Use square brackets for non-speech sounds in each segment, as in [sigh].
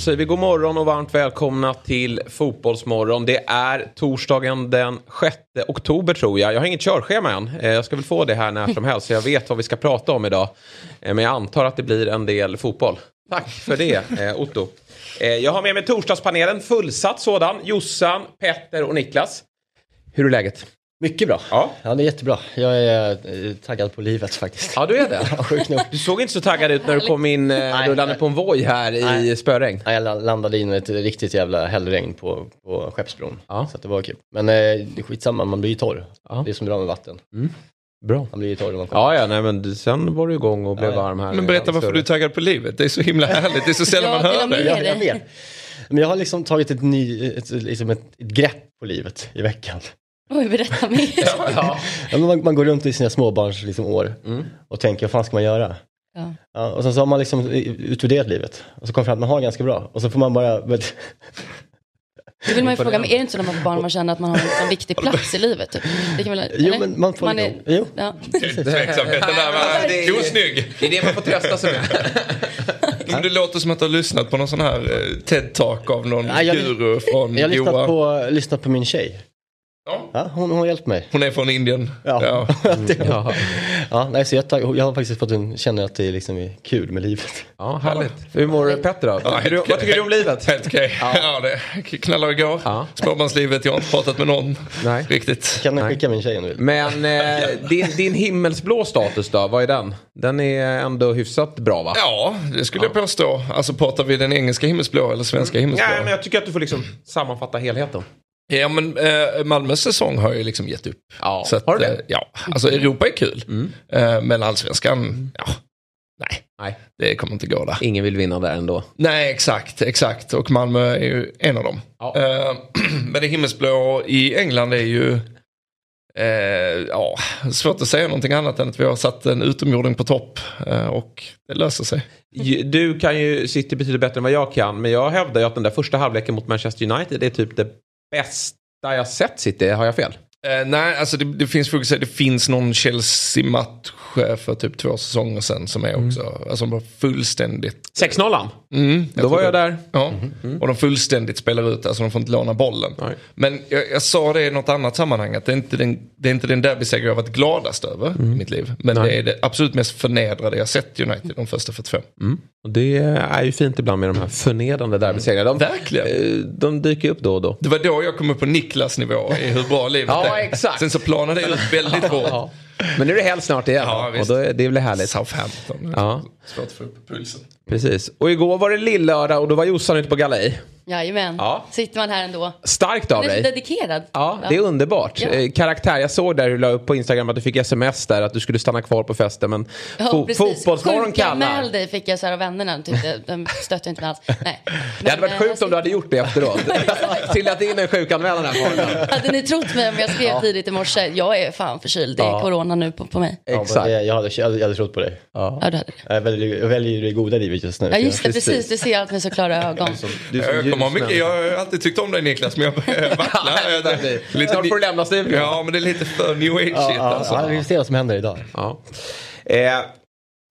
Säger vi god morgon och varmt välkomna till Fotbollsmorgon. Det är torsdagen den 6 oktober tror jag. Jag har inget körschema än. Eh, jag ska väl få det här när som helst så jag vet vad vi ska prata om idag. Eh, men jag antar att det blir en del fotboll. Tack för det eh, Otto. Jag har med mig torsdagspanelen, fullsatt sådan. Jossan, Petter och Niklas. Hur är läget? Mycket bra. Ja. Ja, det är jättebra. Jag är eh, taggad på livet faktiskt. Ja, du är det. [laughs] Ja, Sjukt nog. Du såg inte så taggad ut när du kom in eh, rullande på en voj här i Nej. spöregn. Ja, Jag la- landade in med ett riktigt jävla hällregn på, på Skeppsbron. Ja. Så att det var kul. Men eh, det är skitsamma, man blir ju torr. Ja. Det är som bra med vatten. Bra. Man blir ju torr när man kommer. Ja, ja, nej, men sen var du igång och blev Ja, ja. varm här. Men berätta varför du är taggad på livet. Det är så himla härligt. Det är så sällan Ja, man hör det. jag, jag. Men jag har liksom tagit ett, ny, ett, liksom ett, ett grepp på livet i veckan. Oj, berätta mer. [laughs] Ja, men man, man går runt i sina småbarns liksom, år Mm. och tänker vad fan ska man göra? Ja. Ja, och sen så har man liksom utvärderat livet och så kommer fram att man har det ganska bra. Och så får man bara... Då vill man ju fråga, men är det inte så när man får barn man känner att man har en viktig plats i livet? Typ? Det kan väl, Jo, men man får man är, Jo. ja. Tveksamheten där var det är- osnygg. Det är det man får trösta sig med. [laughs] Men det låter som att du har lyssnat på någon sån här eh, TED-talk av någon Nej, jag- guru från Jag har lyssnat på, lyssnat på min tjej. Ja. Ja, hon, har hjälpt mig. Hon är från Indien. Ja. Ja. [laughs] ja. ja, nej, så jag, jag har faktiskt fått en, känner att det liksom är kul med livet. Ja, härligt. Hur mår Petter då? Vad tycker, du, vad tycker du om livet? Helt okej. Ja. det knallar igår. Ja. Småbarnslivet, jag har inte pratat med någon Nej. riktigt. Kan du skicka min tjej om du vill? Men eh, din, din himmelsblå status då, vad är den? Den är ändå hyfsat bra va? Ja, det skulle jag påstå. Alltså pratar vi den engelska himmelsblå eller svenska himmelsblå? Nej, men jag tycker att du får liksom sammanfatta helheten. Ja men eh, Malmös säsong har ju liksom gett upp. Ja, Så att, har du det? eh, ja, alltså Europa är kul. Eh, men allsvenskan, ja, nej, Nej, det kommer inte gå där. ingen vill vinna där ändå. Nej, exakt, exakt. Och Malmö är ju en av dem. Ja. Eh, [clears throat] men det himmelsblå i England är ju, eh, ja, svårt att säga någonting annat än att vi har satt en utomjording på topp. Eh, och det löser sig. Du kan ju City betydligt bättre än vad jag kan. Men jag hävdar ju att den där första halvleken mot Manchester United är typ det bästa jag sett City. Har jag fel? Eh, nej, alltså det, det finns det finns någon Chelsea-match eh, för typ två säsonger sedan som är också, alltså bara fullständigt 6-0 Mm, Då var jag det. där. Ja, och de fullständigt spelar ut, alltså de får inte låna bollen. Nej. Men jag, jag sa det i något annat sammanhang, att det är inte den, det är inte den derbyseger jag har varit gladast över i mitt liv. Men Nej. det är det absolut mest förnedrade jag sett United de första 45. Och det är ju fint ibland med de här förnedrande derbysegrarna. De, Verkligen. eh, de dyker upp då och då. Det var då jag kom upp på Niklas nivå i hur bra livet Ja, är. exakt. Sen så planade det ut väldigt [laughs] hårt. Men nu är det helg snart igen. Ja, och då är det väl härligt. Southampton. Ja. Svårt att få upp pulsen. Precis. Och igår var det lillördag och då var Jossan ute på galej. Jajamän, Ja. sitter man här ändå. Starkt av Man är så dig. dedikerad. Ja, det är underbart. Ja. Eh, Karaktär. Jag såg där du la upp på Instagram att du fick sms där att du skulle stanna kvar på festen. Men Ja, fo- fotbollsmorgon kallar. Dig fick jag så här av vännerna. De tyckte, de stötte inte mig alls. Nej. Det hade varit Men, sjukt eh, om du hade gjort det efteråt. [laughs] [laughs] Trillat in en sjukanmälan här morgonen. Hade ni trott mig om jag skrev tidigt i morse? Jag är fan förkyld. Det är Ja. corona nu på, på mig. Ja, men Exakt. det, jag, hade, jag, hade, trott på dig. Ja, du hade det. Väljer, jag väljer ju det goda livet just nu. Ja, just det. Precis. Precis. Du ser allt med så klara [laughs] ögon. Du är som ha ljusmänniska. mycket, jag har alltid tyckt om dig Niklas, men jag [laughs] börjar vackla. Lite Snart får du lämna studion. Ja, men det är lite för new age Ja, shit ja, alltså. ja, vi får se vad som händer idag. Ja. Eh,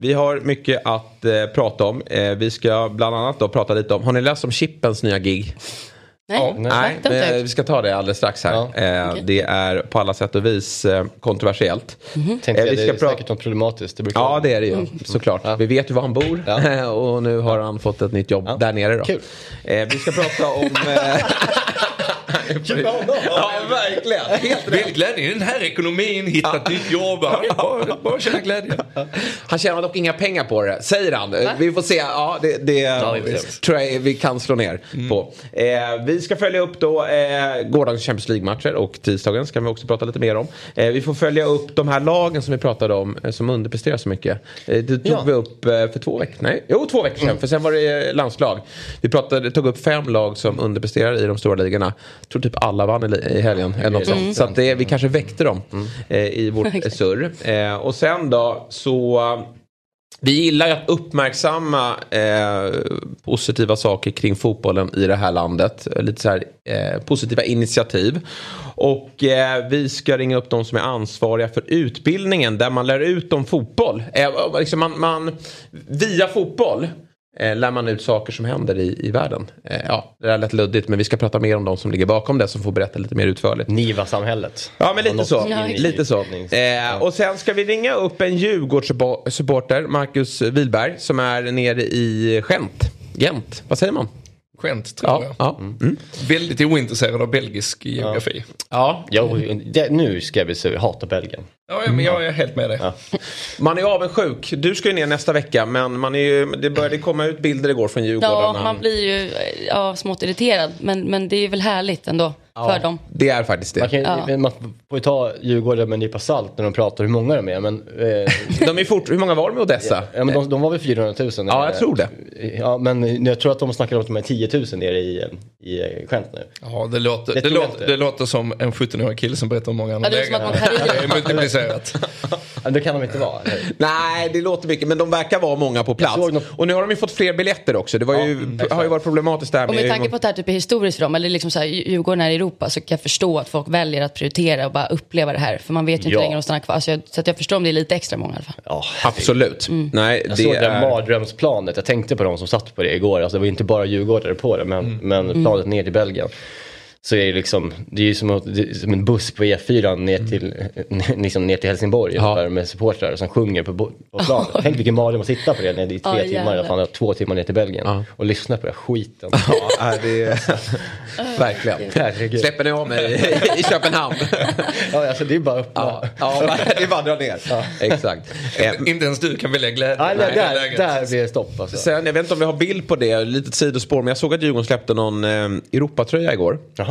vi har mycket att eh, prata om. Eh, vi ska bland annat då prata lite om, har ni läst om Chippens nya gig? Nej, Ja, nej. Nej, det jag vi ska ta det alldeles strax här. Ja. Eh, Okej. Det är på alla sätt och vis eh, kontroversiellt. Tänkte Eh, jag, vi det ska är prata- säkert något problematiskt. Det brukar Ja vara. det är det ju såklart. Vi vet ju var han bor Ja. [laughs] och nu har han fått ett nytt jobb Ja. där nere då. Kul. Eh, vi ska prata om... [laughs] Eh, Ja, verkligen. Helt rätt. Glädje i den här ekonomin, hitta ett nytt jobb. Ja, bara, bara känna glädje. Han tjänar dock inga pengar på det, säger han. Vi får se. Ja, det, det visst. tror jag vi kan slå ner på. Eh, vi ska följa upp då eh, gårdagens Champions League-matcher och tisdagen ska vi också prata lite mer om. Eh, vi får följa upp de här lagen som vi pratade om eh, som underpresterar så mycket. Eh, det tog Ja. vi upp eh, för två veckor Nej, jo två veckor sedan. För sen var det landslag. Vi pratade, tog upp fem lag som underpresterar i de stora ligorna. Tror typ alla vann i, helgen. Eller något sånt. Så att det, vi kanske väckte dem eh, i vårt [laughs] eh, surr. Eh, och sen då så vi gillar ju att uppmärksamma eh, positiva saker kring fotbollen i det här landet. Lite så här eh, positiva initiativ. Och eh, vi ska ringa upp de som är ansvariga för utbildningen där man lär ut om fotboll. Eh, liksom man, man, via fotboll eh, lär man ut saker som händer i, i världen. Eh, ja, det är lätt luddigt men vi ska prata mer om de som ligger bakom det som får berätta lite mer utförligt. Niva-samhället. Ja men lite så. Ja, lite så. Eh, och sen ska vi ringa upp en Djurgårdssupporter, Marcus Wilberg, som är nere i Gent. Gent, vad säger man? Skämt tror Ja, jag. ja. Mm. Väldigt ointresserad av belgisk geografi. ja. Jo, det, nu ska vi se, hata Belgien. Ja, men jag är helt med dig. Man är avundsjuk. Du ska ju ner nästa vecka men man är ju, det började komma ut bilder igår från Djurgården. Ja, Han- man blir ju ja, smått irriterad. Men, men det är väl härligt ändå för dem. Det är faktiskt Man, det. kan, Ja. man får ju ta Djurgården med en nypa salt när de pratar hur många de är. Men, eh, [laughs] De är fort, hur många var de i Odessa? ja, men de, de var väl 400 000? Ja, jag tror det. Ja, men jag tror att de snackar om att de är 10 000 nere i, i Gent nu. Ja, det låter, Det det, låter, det låter som en 17-årig kille som berättar om många andra Ja, det är som att man [laughs] är multiplicerat. [laughs] Men det kan de inte vara. Nej, det låter mycket men de verkar vara många på plats. såg något- Och nu har de ju fått fler biljetter också. Det var ju, har ju varit problematiskt där Och med... med tanke på att det här typ är historiskt för dem, eller liksom så här, Djurgården är i Europa, så kan jag förstå att folk väljer att prioritera och bara uppleva det här. För man vet ju inte Ja. längre om de stannar kvar. Alltså jag, så att jag förstår om det är lite extra många i alla fall. Ja, Absolut. Nej, jag det såg det är... mardrömsplanet. Jag tänkte på de som satt på det igår. Alltså, det var inte bara djurgårdare på det, men, men planet ner till Belgien. Så är det liksom, det är ju som, att- det är som en buss på E4 ner till, [laughs] liksom ner till Helsingborg Ja. med supportrar som sjunger på, på planet. Tänk vilken mardröm att sitta på det när det är tre Ja, timmar, man har två timmar ner till Belgien Ja. och lyssna på den skiten. Ja, det är... [laughs] Verkligen. Herregud. Släpper ni av mig i, i Köpenhamn? [laughs] Ja, alltså, det är bara öppna. Ja, ja, det är bara att dra ner. Exakt. Eh, Inte ens du kan välja glädje. Nej, där, där blir det stopp alltså. Sen, jag vet inte om vi har bild på det, litet sidospår, men jag såg att Djurgården släppte någon eh, Europatröja igår. Jaha.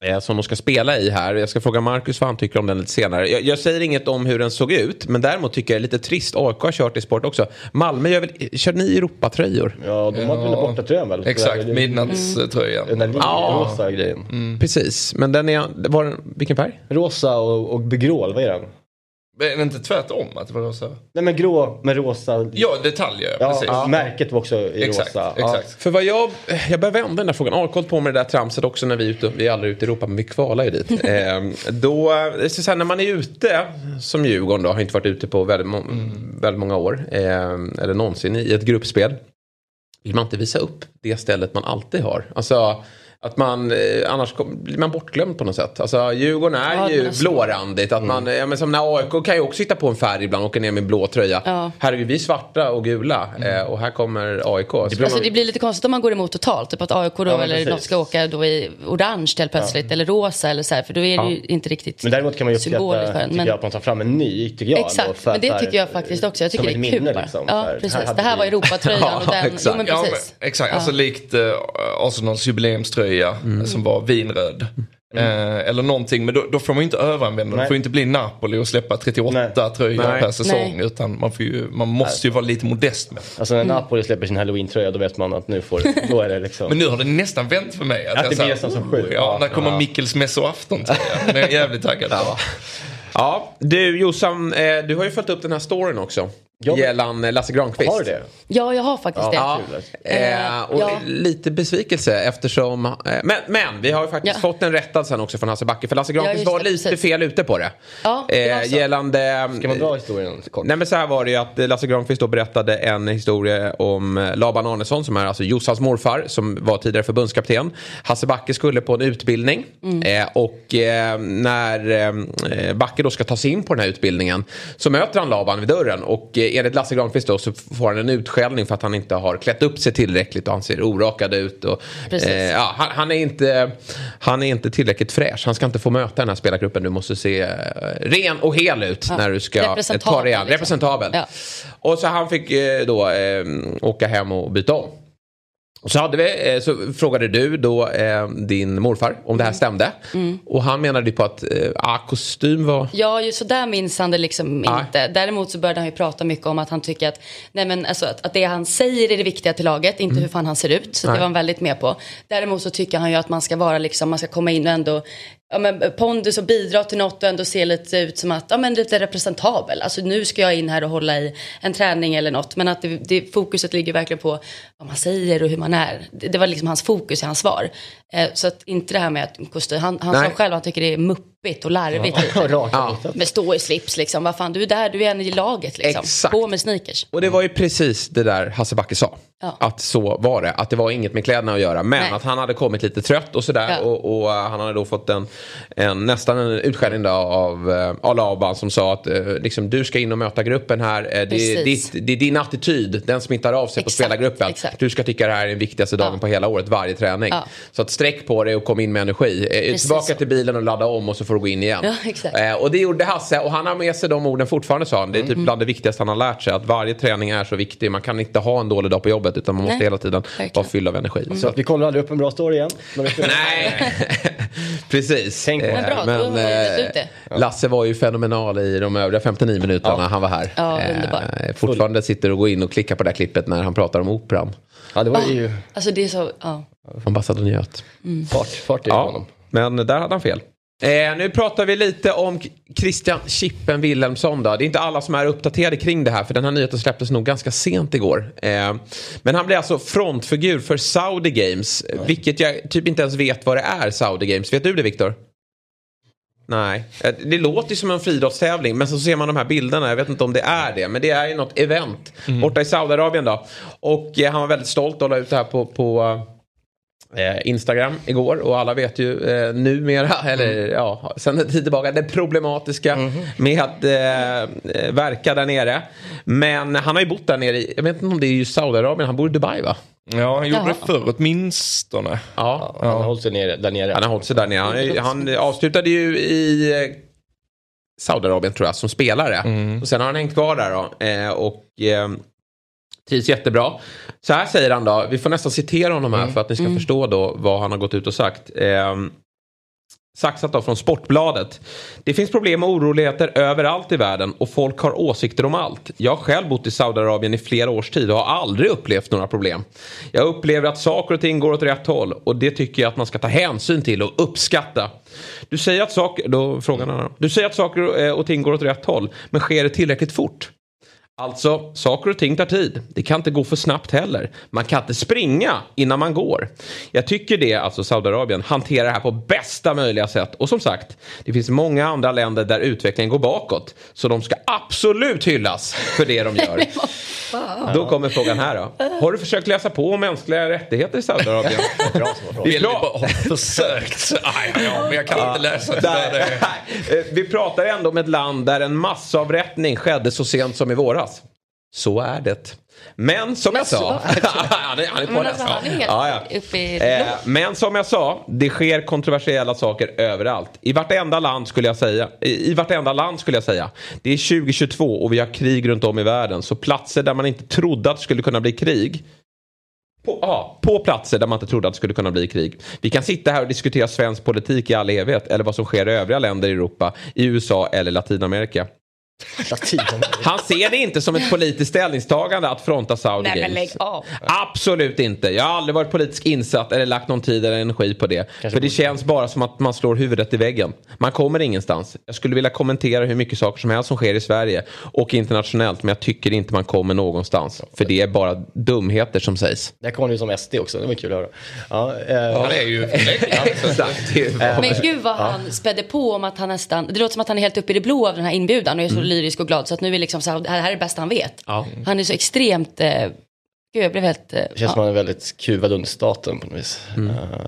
Eh, som de ska spela i här. Jag ska fråga Marcus vad han tycker om den lite senare. Jag, jag säger inget om hur den såg ut, men däremot tycker jag det är lite trist. AIK har kört i sport också. Malmö gör väl, kör ni Europatröjor? Ja, de hade väl Ja. bortatröjan väl? Exakt, Den midnattströjan. där Ja. rosa grejen. Precis, men den är, var den, vilken färg? Rosa och, och begrål, vad är den? Men inte tvärtom att det var rosa? Nej men grå med rosa. Ja, detaljer. Ja, precis. märket var också i Exakt, rosa. Ja. exakt. För vad jag, jag börjar vända den där frågan. AIK på med det där tramset också när vi är ute. Vi är aldrig ute i Europa men vi kvalar ju dit. [laughs] eh, då, så här, när man är ute som Djurgården då, har inte varit ute på väldigt, må- väldigt många år. Eh, eller någonsin i ett gruppspel. Vill man inte visa upp det stället man alltid har? Alltså att man, eh, annars kom, blir man bortglömd på något sätt. Alltså Djurgården är Ja, ju blårandigt. Att man, ja, men som när AIK kan ju också hitta på en färg ibland, åka ner med blå tröja. Ja. Vi är svarta och gula eh, och här kommer AIK. Så Alltså det blir lite konstigt om man går emot totalt. Typ att AIK då men eller precis. något ska åka då i orange helt plötsligt. Eller rosa eller så här. För då är det ju inte riktigt Men däremot kan man ju uppskatta tycker Men, jag, att man tar fram en ny, tycker jag. ändå, exakt, för men det här, tycker jag faktiskt också. Jag tycker det är kul bara. liksom, ja, här, precis. det här vi- var Europatröjan och [laughs] Ja, den. exakt. Jo, men Ja, men, precis. exakt, alltså likt Arsenals jubileumströja Mm. eh, som var vinröd. Eh, eller någonting, men då, då får man ju inte överanvända det. Nej. Det får ju inte bli Napoli och släppa 38 Nej. tröjor Nej. per säsong. Nej. Utan man, får ju, man måste ju vara lite modest med. Alltså när Napoli släpper sin halloween-tröja då vet man att nu får [laughs] då är det liksom. Men nu har det nästan vänt för mig. Att jag det blir nästan som sjukt. Ja, Ja, när kommer ja. Mikkels mässoafton? Den är jag jävligt taggad [laughs] på. Ja, du Jossan, eh, du har ju följt upp den här storyn också. Ja. Gällande Lasse Granqvist. Har du det? Ja, jag har faktiskt det. Ja, eh, och Ja. lite besvikelse eftersom... Eh, men, men vi har ju faktiskt Ja. fått en rättad sen också från Hasse Backe. För Lasse Granqvist var det, lite precis. fel ute på det. Ja, det eh, gällande... Ska man dra historien kort? Nej men så här var det ju att Lasse Granqvist då berättade en historia om eh, Laban Arnesson som är alltså Jossans morfar som var tidigare förbundskapten. Hasse Backe skulle på en utbildning eh, och eh, när eh, Backe då ska ta sig in på den här utbildningen så möter han Laban vid dörren och eh, enligt Lasse Granqvist då så får han en utskällning för att han inte har klätt upp sig tillräckligt och han ser orakad ut. Och, eh, ja, han, han, är inte, han är inte tillräckligt fräsch. Han ska inte få möta den här spelargruppen. Du måste se eh, ren och hel ut Ja. när du ska eh, ta Representabel, dig an. liksom. Representabel. Ja. Och så han fick eh, då eh, åka hem och byta om. Så, hade vi, eh, så frågade du då eh, din morfar om det här stämde. Mm. Och han menade ju på att eh, ah, kostym var... Ja, ju så där minns han det liksom Nej. inte. Däremot så började han ju prata mycket om att han tycker att, nej men alltså, att, att det han säger är det viktiga till laget, inte hur fan han ser ut. Så Nej. det var han väldigt med på. Däremot så tycker han ju att man ska vara liksom, man ska komma in och ändå Ja, men pondus och bidra till något och ändå se lite ut som att, ja men lite representabel. Alltså nu ska jag in här och hålla i en träning eller något. Men att det, det, fokuset ligger verkligen på vad man säger och hur man är. Det, det var liksom hans fokus i hans svar. Eh, så att inte det här med att kostym, han, han Nej. sa själv att han tycker det är muppigt och larvigt. lite. [laughs] Raka Ja. Men stå i slips liksom, vad fan du är där, du är en i laget liksom. Exakt. På med sneakers. Och det var ju precis det där Hasse Backe sa. Ja. Att så var det. Att det var inget med kläderna att göra. Men Nej. att han hade kommit lite trött och sådär. Ja. Och, och eh, han hade då fått en, en nästan en utskällning av uh, Alaban som sa att eh, liksom, du ska in och möta gruppen här. Eh, det, ditt, det är din attityd, den smittar av sig på Exakt, spelargruppen. exakt. Du ska tycka det här är den viktigaste dagen Ja. på hela året, varje träning. Ja. Så att sträck på dig och kom in med energi. Eh, Precis tillbaka så. till bilen och ladda om och så får du gå in igen. Ja, exakt. Eh, och det gjorde Hasse och han har med sig de orden fortfarande sa han. Det är Mm. typ bland det viktigaste han har lärt sig. Att varje träning är så viktig. Man kan inte ha en dålig dag på jobbet utan man måste Nej, hela tiden verkligen. vara fylld av energi. Så Så att vi kollar aldrig upp en bra story igen. Men Nej, [laughs] precis. Tänk på. Eh, Men bra, ut det. Lasse var ju fenomenal i de övriga 59 minuterna Ja. han var här. Ja, Eh, fortfarande sitter och går in och klickar på det här klippet när han pratar om operan. Ja, det var ju Alltså det är så, ja. Ambassadör Njöt. fart, fart i Ja, honom. men där hade han fel. Eh, nu pratar vi lite om Christian Chippen Wilhelmsson. Då. Det är inte alla som är uppdaterade kring det här för den här nyheten släpptes nog ganska sent igår. Eh, men han blir alltså frontfigur för Saudi Games. Vilket jag typ inte ens vet vad det är, Saudi Games. Vet du det Viktor? Nej, Eh, det låter ju som en friidrottstävling men så ser man de här bilderna, jag vet inte om det är det, men det är ju något event borta i Saudiarabien då. Och eh, han var väldigt stolt och la ut det här på, på eh, Instagram igår och alla vet ju eh, numera, [laughs] eller ja, sen en tid tillbaka, det problematiska med att eh, verka där nere. Men han har ju bott där nere i, jag vet inte om det är just Saudiarabien, han bor i Dubai va? Ja, han gjorde Jaha. det förr åtminstone. Ja. Han har hållit sig nere, där nere. Han har hållit sig där nere. Han, han avslutade ju i eh, Saudiarabien tror jag som spelare. Och sen har han hängt kvar där då. Eh, och eh, trivs jättebra. Så här säger han då. Vi får nästan citera honom här för att ni ska förstå då vad han har gått ut och sagt. Eh, Saxat då från Sportbladet. Det finns problem och oroligheter överallt i världen och folk har åsikter om allt. Jag har själv bott i Saudiarabien i flera års tid och har aldrig upplevt några problem. Jag upplever att saker och ting går åt rätt håll och det tycker jag att man ska ta hänsyn till och uppskatta. Du säger att saker, då frågan är, du säger att saker och ting går åt rätt håll men sker det tillräckligt fort? Alltså, saker och ting tar tid. Det kan inte gå för snabbt heller. Man kan inte springa innan man går. Jag tycker det, alltså Saudiarabien, hanterar det här på bästa möjliga sätt. Och som sagt, det finns många andra länder där utvecklingen går bakåt. Så de ska absolut hyllas för det de gör. [laughs] Då kommer frågan här då. Har du försökt läsa på om mänskliga rättigheter i Saudiarabien? [laughs] Vi Vill pra- bara ha försökt. [laughs] Ja, men jag kan inte läsa det. Nej, nej. Eh, Vi pratar ändå om ett land där en massavrättning skedde så sent som i våras. Så är det. Men som jag sa... han är, [laughs] han är Men påläst. alltså, han är helt Ja, ja. uppe i Eh, men som jag sa, det sker kontroversiella saker överallt. I vartenda land skulle jag säga. I, i vartenda land skulle jag säga. Det är 2022 och vi har krig runt om i världen. Så platser där man inte trodde att det skulle kunna bli krig på, ja, på platser där man inte trodde att det skulle kunna bli krig. Vi kan sitta här och diskutera svensk politik i all evighet eller vad som sker i övriga länder i Europa, i USA eller Latinamerika. Han ser det inte som ett politiskt ställningstagande att fronta Saudi Nej men Games. lägg av. Absolut inte. Jag har aldrig varit politiskt insatt eller lagt någon tid eller energi på det. För det känns bara som att man slår huvudet i väggen. Man kommer ingenstans. Jag skulle vilja kommentera hur mycket saker som helst som sker i Sverige och internationellt men jag tycker inte man kommer någonstans. För det är bara dumheter som sägs. Där kom ju som SD också, det var kul att höra. Ja, eh, Han är ju. [laughs] Det är- Men gud vad han spädde på om att han nästan, det låter som att han är helt uppe i det blå av den här inbjudan och så lyrisk och glad så att nu är liksom så här, det här är det bästa han vet. Ja. Han är så extremt, eh, gud jag blev helt, eh, det känns ja. som han är väldigt kuvad under staten på något vis. Eh,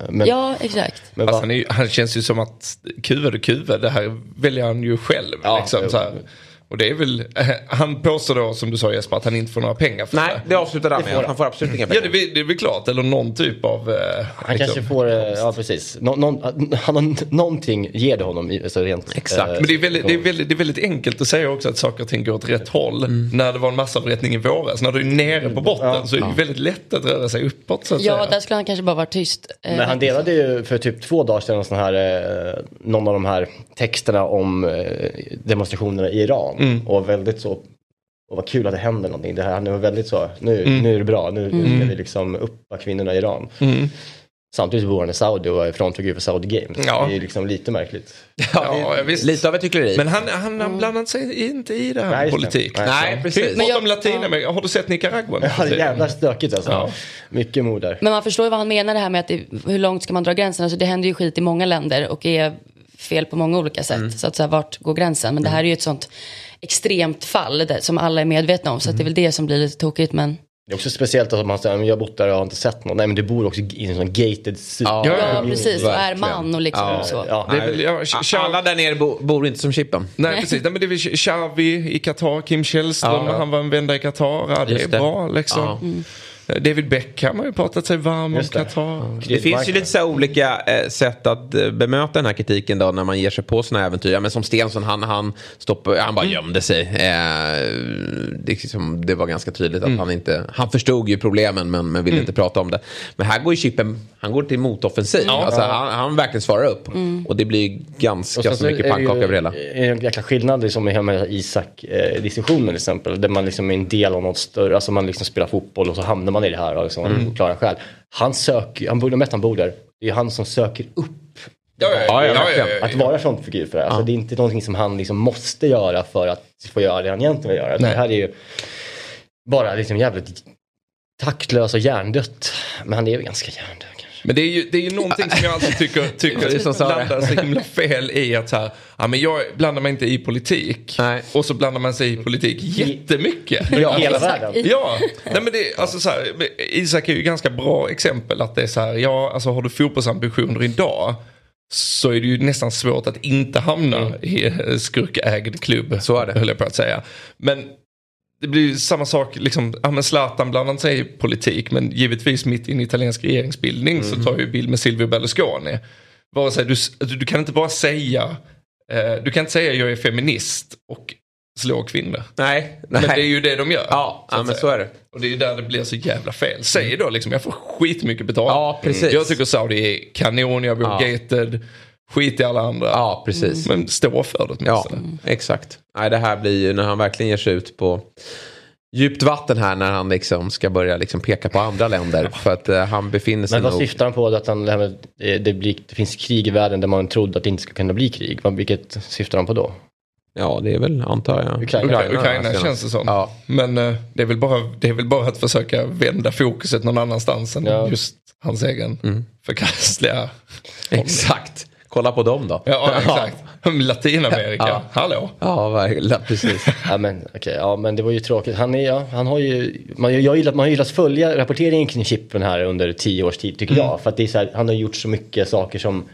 men, ja exakt. men Alltså, han, är han känns ju som att kuvad och kuvad, det här väljer han ju själv. Ja, liksom, jo. Och det är väl, eh, han påstår då som du sa Jesper att han inte får några pengar för Nej, det. det avslutar han med. Han får absolut inga Ja pengar. det, är det är väl klart, eller någon typ av... eh, Han liksom- kanske får, eh, ja precis, Nå, någon, han har, någonting ger det honom alltså rent. Exakt. eh, Men det är, väldigt, det, är väldigt, det är väldigt enkelt att säga också att saker och ting går åt rätt håll. Mm. När det var en massavrättning i våras. När du är nere på botten så är det ju väldigt lätt att röra sig uppåt så att Ja, säga. där skulle han kanske bara vara tyst. Men han delade ju för typ två dagar sedan sån här, någon av de här texterna om demonstrationerna i Iran. Mm. Och väldigt så, och vad kul att det händer någonting. Det här, han var väldigt så, nu, Mm. nu är det bra, nu, nu ska vi liksom uppa kvinnorna i Iran. Samtidigt bor han i Saudi och är frontfigur för Saudi Games. Ja. Det är ju liksom lite märkligt. [laughs] Ja, visst. Lite av ett hyckleri. Men han, han, han blandar sig inte i det här Nej, med det. politik. Nej. Nej, precis. Men jag- om Latinamerika, har du sett Nicaragua? Ja, det är jävla stökigt alltså. Ja. Mycket mod där. Men man förstår ju vad han menar det här med att det, hur långt ska man dra gränsen? Alltså det händer ju skit i många länder och är fel på många olika sätt. Så att så här, vart går gränsen? Men det här är ju ett sånt extremt fall där, som alla är medvetna om. Så att det är väl det som blir lite tokigt. Men Det är också speciellt att man säger, "Men jag har bott där och jag har inte sett någon. Nej men du bor också i en sån gated super. Ja. Ja, precis. Och är man och liksom Ja, så. Ja. Det är väl, ja, Alla där nere bo, bor inte som Chippen. Nej precis, Nej, men det är väl Xavi i Qatar, Kim Källström han var en vända i Qatar. Ja, det är det. bra liksom. Ja. David Beckham har ju pratat sig varm om Just det. Qatar. Det finns ju lite så olika eh, sätt att eh, bemöta den här kritiken då när man ger sig på såna här äventyr. Ja, men som Stensson, han, han, stoppade, han bara gömde sig. Eh, det, är liksom, det var ganska tydligt att han inte, han förstod ju problemen men, men ville inte prata om det. Men här går ju Chippen, han går till motoffensiv. Alltså, han, han verkligen svarar upp. Och det blir ganska sen så mycket är det pannkaka över hela. En jäkla skillnad liksom med Isak-diskussionen till exempel. Där man liksom är en del av något större, alltså man liksom spelar fotboll och så hamnar man i det här och liksom Mm. av klara skäl. Han söker, han borde med att han bor där. Det är han som söker upp Ja, ja, Ja, att vara frontfigur för det. Alltså, Det är inte någonting som han liksom måste göra för att få göra det han egentligen vill göra. Nej. Det här är ju bara liksom jävligt taktlös och hjärndött. Men han är ju ganska hjärndöd kanske. Men det är ju, det är ju någonting som jag alltid tycker, [laughs] Det är tycker landar så himla fel i att så här, ja, men jag blandar mig inte i politik. Nej. Och så blandar man sig i politik jättemycket. Ja, hela världen. [laughs] Ja, nej men det, alltså så här, Isak är ju ganska bra exempel att det är så här, ja alltså har du fotbollsambitioner idag så är det ju nästan svårt att inte hamna i en skurkägd klubb. Så är det. Höll jag på att säga. Men det blir samma sak, liksom, ja men Zlatan blandar sig i politik men givetvis mitt i en italiensk regeringsbildning så tar ju bild med Silvio Berlusconi. Vare sig du, du, du kan inte bara säga, eh, du kan inte säga jag är feminist och slå kvinnor. Nej, nej. Men det är ju det de gör. Ja, så ja men säga. så är det. Och det är ju där det blir så jävla fel. Säg då liksom, jag får skitmycket betalt. Ja, precis. Jag tycker Saudi är kanon, jag bor Ja. gated. Skit i alla andra. Ja, precis. Men stå för det Ja, åtminstone. exakt. Nej, det här blir ju när han verkligen ger sig ut på djupt vatten här när han liksom ska börja liksom peka på andra länder. För att eh, han befinner sig Men vad nog... syftar han på? Att han, det, här med, eh, det, blir, det finns krig i världen där man trodde att det inte skulle kunna bli krig. Vad- Vilket syftar han på då? Ja, det är väl antar jag. Ukraina. Ukraina, Ukraina känns det som. Ja. Men eh, det, är väl bara, det är väl bara att försöka vända fokuset någon annanstans än Ja. just hans egen Mm. förkastliga... Exakt. Kolla på dem då. Ja, [laughs] exakt. Latinamerika, Ja. hallå. Ja, verkligen. Precis. Ja men, okej, ja, men det var ju tråkigt. Han, är, ja, han har ju, man, jag gillar, man har gillat följa rapporteringen kring Chippen här under tio års tid tycker jag. För att det är så här, han har gjort så mycket saker som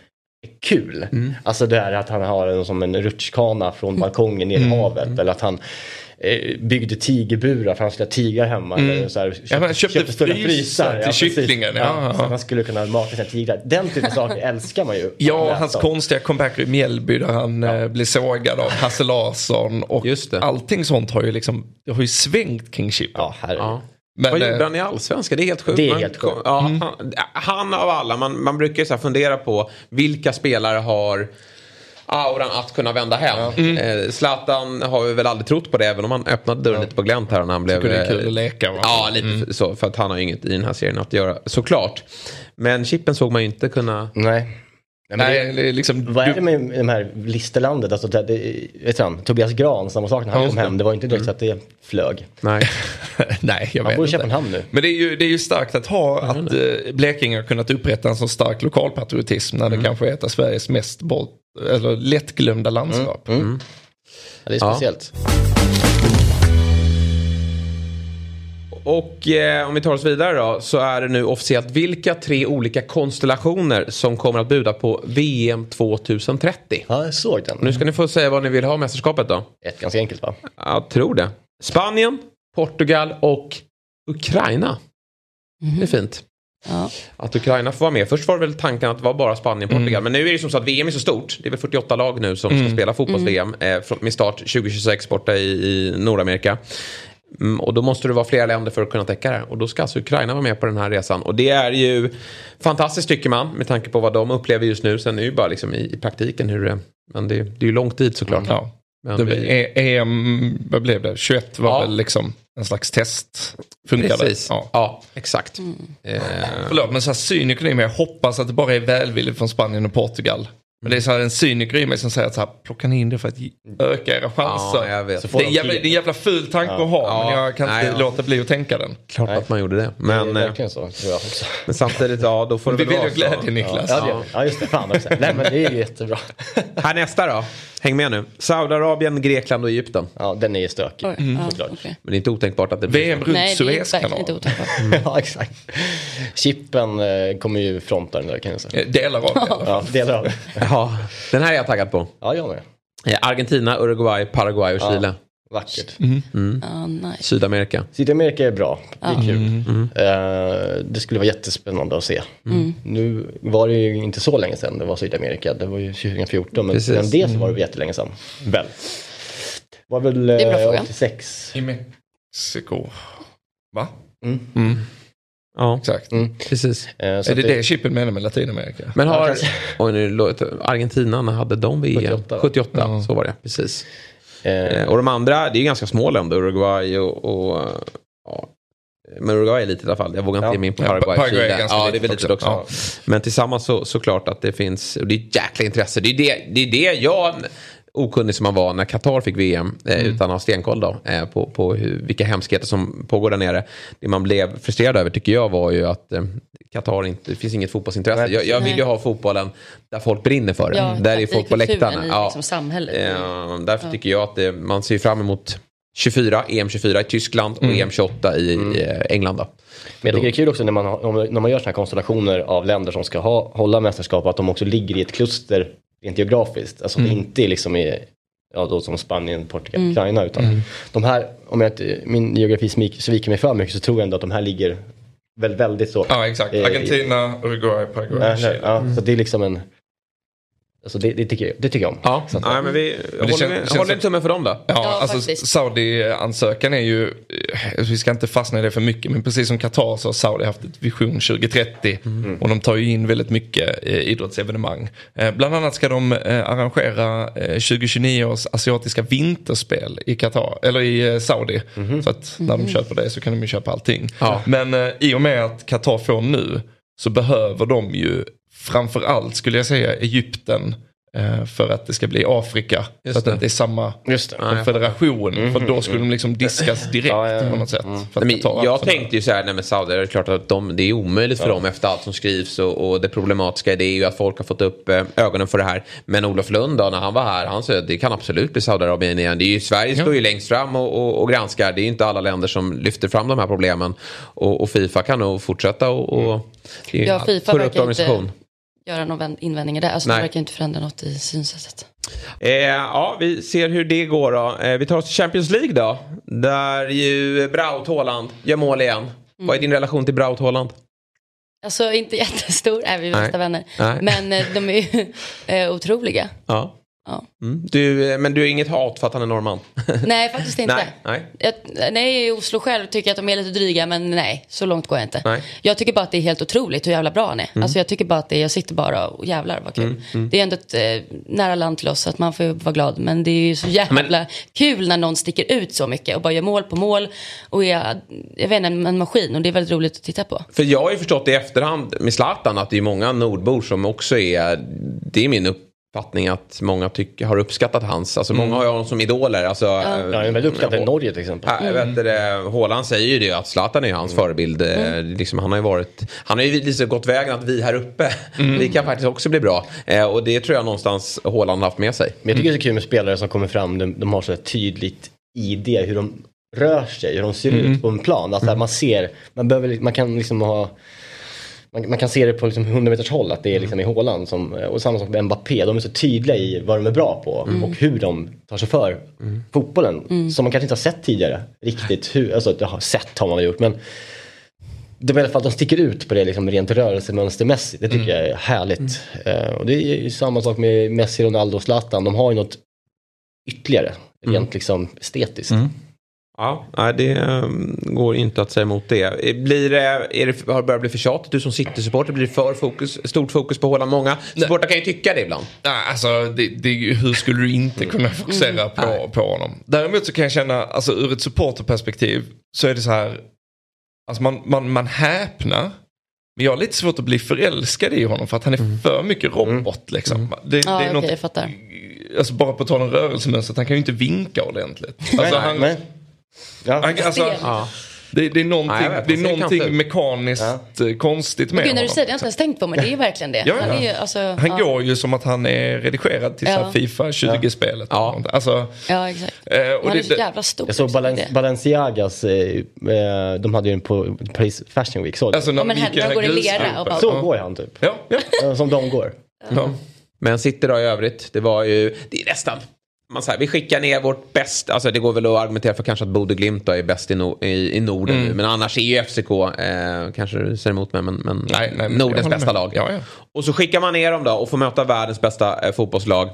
är kul. Alltså det här att han har en, som en rutschkana från balkongen ner i havet. Eller att han byggde tigerburar för han skulle ha tigrar hemma. Eller så här, Ja, men han köpte stora frysar till precis. kycklingen, ja. Ja, så att han skulle kunna mata sina tigrar. Den typen av saker älskar man ju. Ja, hans om. konstiga comebacker i Mjällby där han eh, blev sågad av Hasse Larsson. Och Just det. allting sånt har ju liksom, det har ju svängt kring Chippen. Ja, herregud. Ja. Men, Vad eh, gjorde han i Allsvenskan? Det är helt sjukt. Det är helt sjukt. Ja, han, han av alla, man, man brukar ju så här fundera på vilka spelare har auran att kunna vända hem. Mm. Eh, Zlatan har vi väl aldrig trott på det, även om han öppnade dörren lite på glänt här när han blev... Tycker det är kul eh, att leka, va? Ja, lite så. För att han har ju inget i den här serien att göra, såklart. Men Chippen såg man ju inte kunna... Nej. Nej, men det- liksom, Vad är det med de här listerlandet? Alltså, det, det, vet du, han, Tobias Gran, samma sak när han Ja, kom hem. Det var inte direkt så att det flög. Nej. [laughs] nej, jag Han vet bor i inte. Köpenhamn nu. Men det är, ju, det är ju starkt att ha att eh, Blekinge har kunnat upprätta en så stark lokalpatriotism när det kanske är ett av Sveriges mest bort, eller lättglömda landskap. Ja, det är Ja. Och eh, om vi tar oss vidare då så är det nu officiellt vilka tre olika konstellationer som kommer att buda på VM 2030. Ja, jag såg den. Nu ska ni få säga vad ni vill ha mästerskapet då. Ett ganska enkelt va? Jag tror det. Spanien, Portugal och Ukraina. Det är fint. Ja. Att Ukraina får vara med. Först var det väl tanken att det var bara Spanien och Portugal. Men nu är det som så att VM är så stort. Det är väl 48 lag nu som ska spela fotbolls-VM. Eh, från- med start 2026 borta i, i Nordamerika. Mm, och då måste det vara flera länder för att kunna täcka det. Och då ska alltså Ukraina vara med på den här resan. Och det är ju fantastiskt tycker man. Med tanke på vad de upplever just nu. Sen är det ju bara liksom i, i praktiken hur det... Men det, det är ju lång tid såklart. Ja. Men Det, vi- EM, vad blev det? 21 var Ja. väl liksom en slags test. Funkade. Precis. Ja. Ja, exakt. Eh, Förlåt, men så här cyniker i mig, jag hoppas att det bara är välvilligt från Spanien och Portugal. Men det är så här en cyniker i mig som säger att så här, plocka ni in det för att öka era chanser. ja, det, är de jävla, det är en jävla ful tanke att ha, Ja. men jag kan Nej, inte ja. låta bli att tänka den. Klart Nej. att man gjorde det. Men, Men, det är eh, så, tror jag också. men samtidigt, ja då får det Vi väl vara så. glädje Niklas. Ja, vi. ja just det. Fan också. Nej men det är ju jättebra. Här nästa då. Häng med nu. Saudiarabien, Grekland och Egypten. Ja, den är ju stökig. Oj, ja, såklart. okej. Men det är inte otänkbart att det blir VM runt Nej, det är verkligen Suezkanalen. inte otänkbart. [laughs] ja, exakt. Chippen eh, kommer ju fronta den där kan jag säga. Eh, Delar av det. Ja, delar av det. Ja, den här är jag taggad på. Ja, jag med. Eh, Argentina, Uruguay, Paraguay och Chile. Vackert. Ja, nice. Sydamerika. Sydamerika är bra. Det är kul. Mm. Eh, det skulle vara jättespännande att se. Nu var det ju inte så länge sedan det var Sydamerika. Det var ju 2014. Men Precis. sedan det så var det jättelänge sedan. Väl. var väl är en bra eh, fråga. 86. I Mexiko. Va? Ja, Exakt. Mm. precis. Eh, så Är det det chippen menar med Latinamerika? Men har... Oj, nu låter Argentina, när hade de VM? 78. 78, Ja. så var det. Precis. Eh, och de andra, det är ju ganska små länder. Uruguay och... och ja. Men Uruguay är litet i alla fall. Jag vågar inte Ja. ge mig in på Ja, Paraguay. Paraguay är ganska ja, det är väl litet också. också. Men tillsammans så såklart att det finns, och det är ett jäkla intresse. Det är det, det, är det jag, okunnig som man var när Qatar fick VM, eh, Mm. utan att ha stenkoll då, eh, på, på hur, vilka hemskheter som pågår där nere. Det man blev frustrerad över tycker jag var ju att eh, Qatar inte, det finns inget fotbollsintresse. Jag, jag vill ju ha fotbollen där folk brinner för det. Ja, där är folk på läktarna. i Ja. liksom samhället. Eh, därför tycker jag att det, man ser fram emot 24, EM24 i Tyskland Mm. och EM28 i, i eh, England. Då. Men jag tycker det är kul också när man, har, när man gör sådana här konstellationer av länder som ska ha, hålla mästerskap att de också ligger i ett kluster rent geografiskt. Alltså det inte liksom i, ja då som Spanien, Portugal, Ukraina utan de här, om jag inte, min geografi sviker mig för mycket så tror jag ändå att de här ligger väl, väldigt så. Ja, exakt. Argentina, Uruguay, Paraguay, Chile. ja, så det är liksom en, alltså det, det, tycker, jag, det tycker jag om. Ja, Så att- Nej, men vi det håller, känns- vi, känns håller som- en tumme för dem då. Ja, Ja, alltså. Saudi-ansökan är ju, eh, vi ska inte fastna i det för mycket, men precis som Qatar så har Saudi haft ett vision 2030 och de tar ju in väldigt mycket eh, idrottsevenemang. Eh, bland annat ska de eh, arrangera eh, 2029 års asiatiska vinterspel i Qatar, eller i eh, Saudi. Så att när de köper det så kan de ju köpa allting. Ja. Men eh, i och med att Qatar får nu så behöver de ju framförallt skulle jag säga Egypten eh, för att det ska bli Afrika. Just så att det. inte är samma Just det. konfederation. För då skulle de liksom diskas direkt Ja, ja, ja. på något sätt. För att Nej, jag tänkte ju så här, nej men Saudi, det är klart att de, det är omöjligt för dem efter allt som skrivs och, och det problematiska det är ju att folk har fått upp eh, ögonen för det här. Men Olof Lund då, när han var här, han sa att det kan absolut bli Saudiarabien igen. Det är ju, Sverige står ju längst fram och, och, och granskar. Det är ju inte alla länder som lyfter fram de här problemen. Och, och Fifa kan nog fortsätta och, och det är ju Ja, en FIFA korrupt verkar inte-. Göra några vän- invändningar där. Alltså Nej. det verkar inte förändra något i synsättet. Eh, ja, vi ser hur det går då. Eh, vi tar oss till Champions League då. Där ju Braut Haaland gör mål igen. Vad är din relation till Braut Haaland? Alltså inte [laughs] jättestor, är vi Nej. bästa vänner. Nej. Men eh, de är ju [laughs] eh, otroliga. Ja. Ja. Mm. Du, eh, men du har inget hat för att han är norrman? [laughs] Nej, faktiskt inte. nej, nej. Jag, nej, i Oslo själv tycker jag att de är lite dryga, men nej, så långt går jag inte. Nej. Jag tycker bara att det är helt otroligt hur jävla bra han är. Mm. Alltså jag tycker bara att det, jag sitter bara och jävlar vad kul. Det är ändå ett eh, nära land till oss, så att man får vara glad. Men det är ju så jävla Men- kul när någon sticker ut så mycket och bara gör mål på mål. Och är, jag vet inte, en, maskin och det är väldigt roligt att titta på. För jag har ju förstått i efterhand med Zlatan att det är många nordbor som också är, det är min uppfattning att många tycker, har uppskattat hans, alltså många har ju honom som idoler. Alltså, Ja, den är väldigt uppskattad i Norge till exempel. Ja, jag vet det, Haaland säger ju det att Zlatan är ju hans förebild. Eh, Liksom, han har ju varit, han har ju liksom gått vägen att vi här uppe, vi kan faktiskt också bli bra. Eh, och det tror jag någonstans Haaland har haft med sig. Men jag tycker det är så kul med spelare som kommer fram, de, de har så tydligt ID, hur de rör sig, hur de ser ut på en plan. Att så här, man ser, man, behöver, man kan liksom ha man, man kan se det på liksom 100 meters håll att det är liksom i Håland som, och samma sak med Mbappé. De är så tydliga i vad de är bra på och hur de tar sig för fotbollen. Som man kanske inte har sett tidigare riktigt. Hur, alltså, det har sett har man väl gjort men det är i alla fall att de sticker ut på det liksom rent rörelsemönstermässigt. Det tycker jag är härligt. Eh, och det är ju samma sak med Messi, Ronaldo och Zlatan. De har ju något ytterligare. Rent liksom estetiskt. Ja, nej, det um, går inte att säga emot det. Blir det, är det har det börjat bli för tjatigt? Du som City-supporter, blir det för fokus, stort fokus på Haaland? Många supportrar kan ju tycka det ibland. Nej, alltså, det, det, hur skulle du inte kunna fokusera på, på honom? Däremot så kan jag känna, alltså ur ett supporterperspektiv så är det så här, alltså man, man, man häpnar. Men jag har lite svårt att bli förälskad i honom för att han är för mycket robot liksom. Det, Ja, det är okej, något, jag fattar. alltså bara på tal om rörelsemönstret, han kan ju inte vinka ordentligt. Alltså, han, ja. alltså. Ja. det, det är någonting, Nej, vet, det är någonting mekaniskt eh, konstigt med Gud, när du honom. säger det, jag har inte ens tänkt på men det är ju verkligen det. Ja, Han ja. är ju, alltså, Han ja. går ju som att han är redigerad till så här Ja. Fifa 20-spelet. Ja. Alltså, Ja, exakt. eh, och Han det, är så jävla stor. Jag såg det. Balenciagas, eh, de hade ju en på Paris Fashion Week. Såg du? alltså när Ja, men här- de går i lera bara- Så går han typ. Ja, ja. Som de går. ja. Men City då i övrigt, det var ju, det är nästan, man säger, vi skickar ner vårt bäst, alltså det går väl att argumentera för kanske att Bode Glimt är bäst i, no, i, i Norden Mm. nu. Men annars är ju FCK, eh, kanske du säger emot mig, men, men Nej, nej, men Nordens bästa med. lag. Ja, ja. Och så skickar man ner dem då och får möta världens bästa eh, fotbollslag.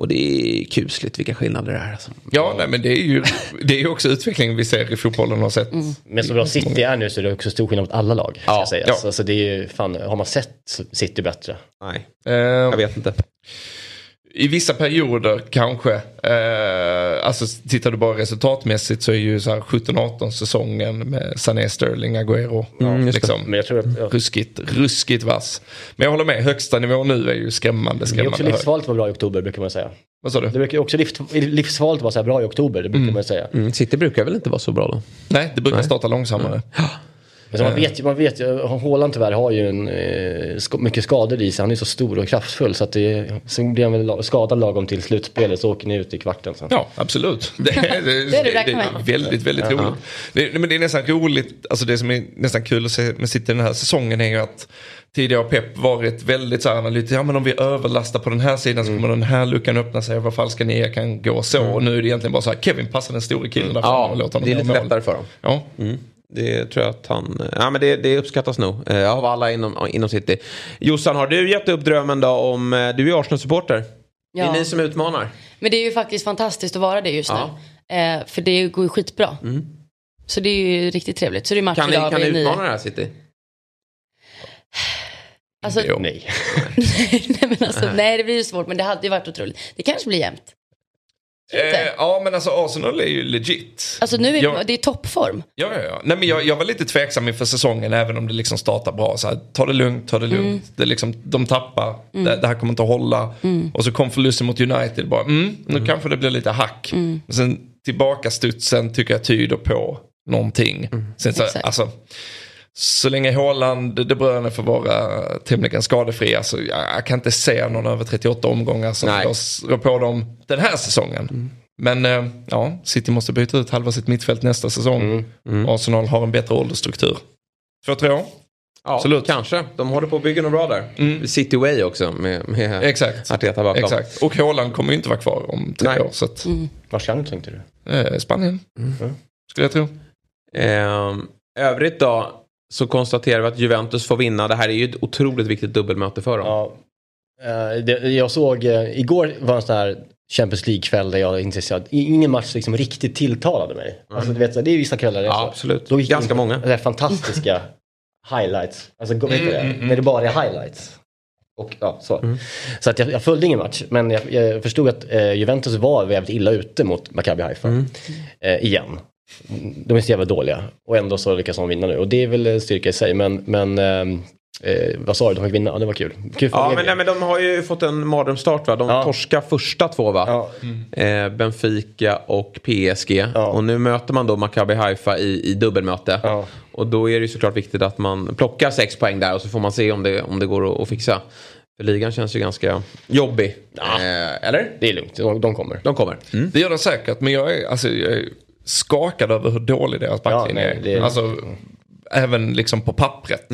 Och det är kusligt vilka skillnader det är. Alltså. ja nej, men det är ju det är ju också utvecklingen vi ser i fotbollen och har sett. Mm. Men så bra City är nu så är det också stor skillnad mot alla lag. Ska Ja, jag säga. ja. Alltså, det är ju, fan, har man sett City bättre? Nej, Eh, jag vet inte. I vissa perioder kanske. Eh, alltså tittar du bara resultatmässigt så är ju så här 17-18 säsongen med Sané, Sterling, Agüero. Mm, liksom, Men jag tror att ja, ruskigt, ruskigt vass. Men jag håller med, högsta nivån nu är ju skrämmande, det är skrämmande också livsfarligt att vara bra i oktober brukar man säga. Vad sa du? Det brukar också livs- livsfarligt att vara så här bra i oktober, det brukar man säga. Mm, City brukar väl inte vara så bra då? Nej, det brukar starta långsammare. Men så man vet ju, man vet ju, Haaland tyvärr har ju en, eh, mycket skador i sig. Han är så stor och kraftfull så att det, sen blir han väl skadad lagom till slutspelet så åker ni ut i kvarten sen. Ja, absolut. Det, [laughs] det, det, Det är det det är väldigt, väldigt roligt. Det, men det är nästan roligt, alltså det som är nästan kul att se med City den här säsongen är ju att tidigare har Pep varit väldigt så här analytisk. Ja men om vi överlastar på den här sidan så kommer den här luckan öppna sig och vad falska nia kan gå så. Och nu är det egentligen bara så här, Kevin passar den store killen där framme Ja, och låter honom det är lite mål. lättare för dem. Ja. Det tror jag att han... Ja, men det, det uppskattas nog eh, av alla inom, inom City. Jossan, har du gett upp drömmen då om... eh, Du är Arsenal-supporter. Det är Ja. ni som utmanar. Men det är ju faktiskt fantastiskt att vara det just Ja. nu. Eh, för det går ju skitbra. Så det är ju riktigt trevligt. Så det är match Kan ni, idag kan ni vid nio. utmana det här City? Alltså. Nej. [laughs] nej, men alltså, nej, det blir ju svårt. Men det hade ju varit otroligt. Det kanske blir jämnt. Eh, ja men alltså Arsenal är ju legit. Alltså nu är det, Ja. det är toppform. Ja, ja, ja. Nej, men jag, jag var lite tveksam inför säsongen även om det liksom startar bra. Så här, ta det lugnt, ta det lugnt. Mm. Det är liksom, de tappar, det, det här kommer inte att hålla. Och så kom förlusten mot United. Bara, mm, nu kanske det blir lite hack. Mm. Men sen tillbaka studsen tycker jag tyder på någonting. Sen, så, Exakt. alltså, så länge Haaland, De Bruyne får vara tämligen skadefria så jag, jag kan inte se någon över 38 omgångar som rår på dem den här säsongen. Men eh, ja, City måste byta ut halva sitt mittfält nästa säsong. Arsenal har en bättre åldersstruktur. Två, tre år. Ja, Absolut. kanske. De håller på att bygga något bra där. City Way också med, med Exakt. Arteta bakom. Exakt. Och Haaland kommer ju inte vara kvar om tre Nej. år. Så att, Var ska han tänkte du? eh, Spanien. Skulle jag tro. Ehm, övrigt då så konstaterar vi att Juventus får vinna. Det här är ju ett otroligt viktigt dubbelmöte för dem. Ja. Eh, det, jag såg, eh, igår var en sån här Champions League-kväll där jag inte så ingen match liksom riktigt tilltalade mig. Alltså, du vet, det är vissa kvällar det Ja, så. absolut. Då gick det Ganska in många. Det fantastiska [laughs] highlights. Alltså, gå- vet du det? När det bara är highlights. Och, ja, så så att jag, jag följde ingen match, men jag, jag förstod att eh, Juventus var jävligt illa ute mot Maccabi Haifa. Eh, igen. De är så jävla dåliga. Och ändå så lyckas de vinna nu. Och det är väl styrka i sig. Men, men ehm, eh, vad sa du, de fick vinna? Ja, det var kul. kul Ja, men, nej, men de har ju fått en mardrömsstart va? De Ja. torskar första två va? Ja. Eh, Benfica och PSG. Ja. Och nu möter man då Maccabi Haifa i, i dubbelmöte. Ja. Och då är det ju såklart viktigt att man plockar sex poäng där och så får man se om det, om det går att, att fixa. För ligan känns ju ganska jobbig. Eh, eller? Det är lugnt, de, de kommer. De kommer. Mm. Det gör de säkert, men jag är, alltså, jag är skakad över hur dålig deras backlinje Ja, nej, det- är. Alltså, även liksom på pappret.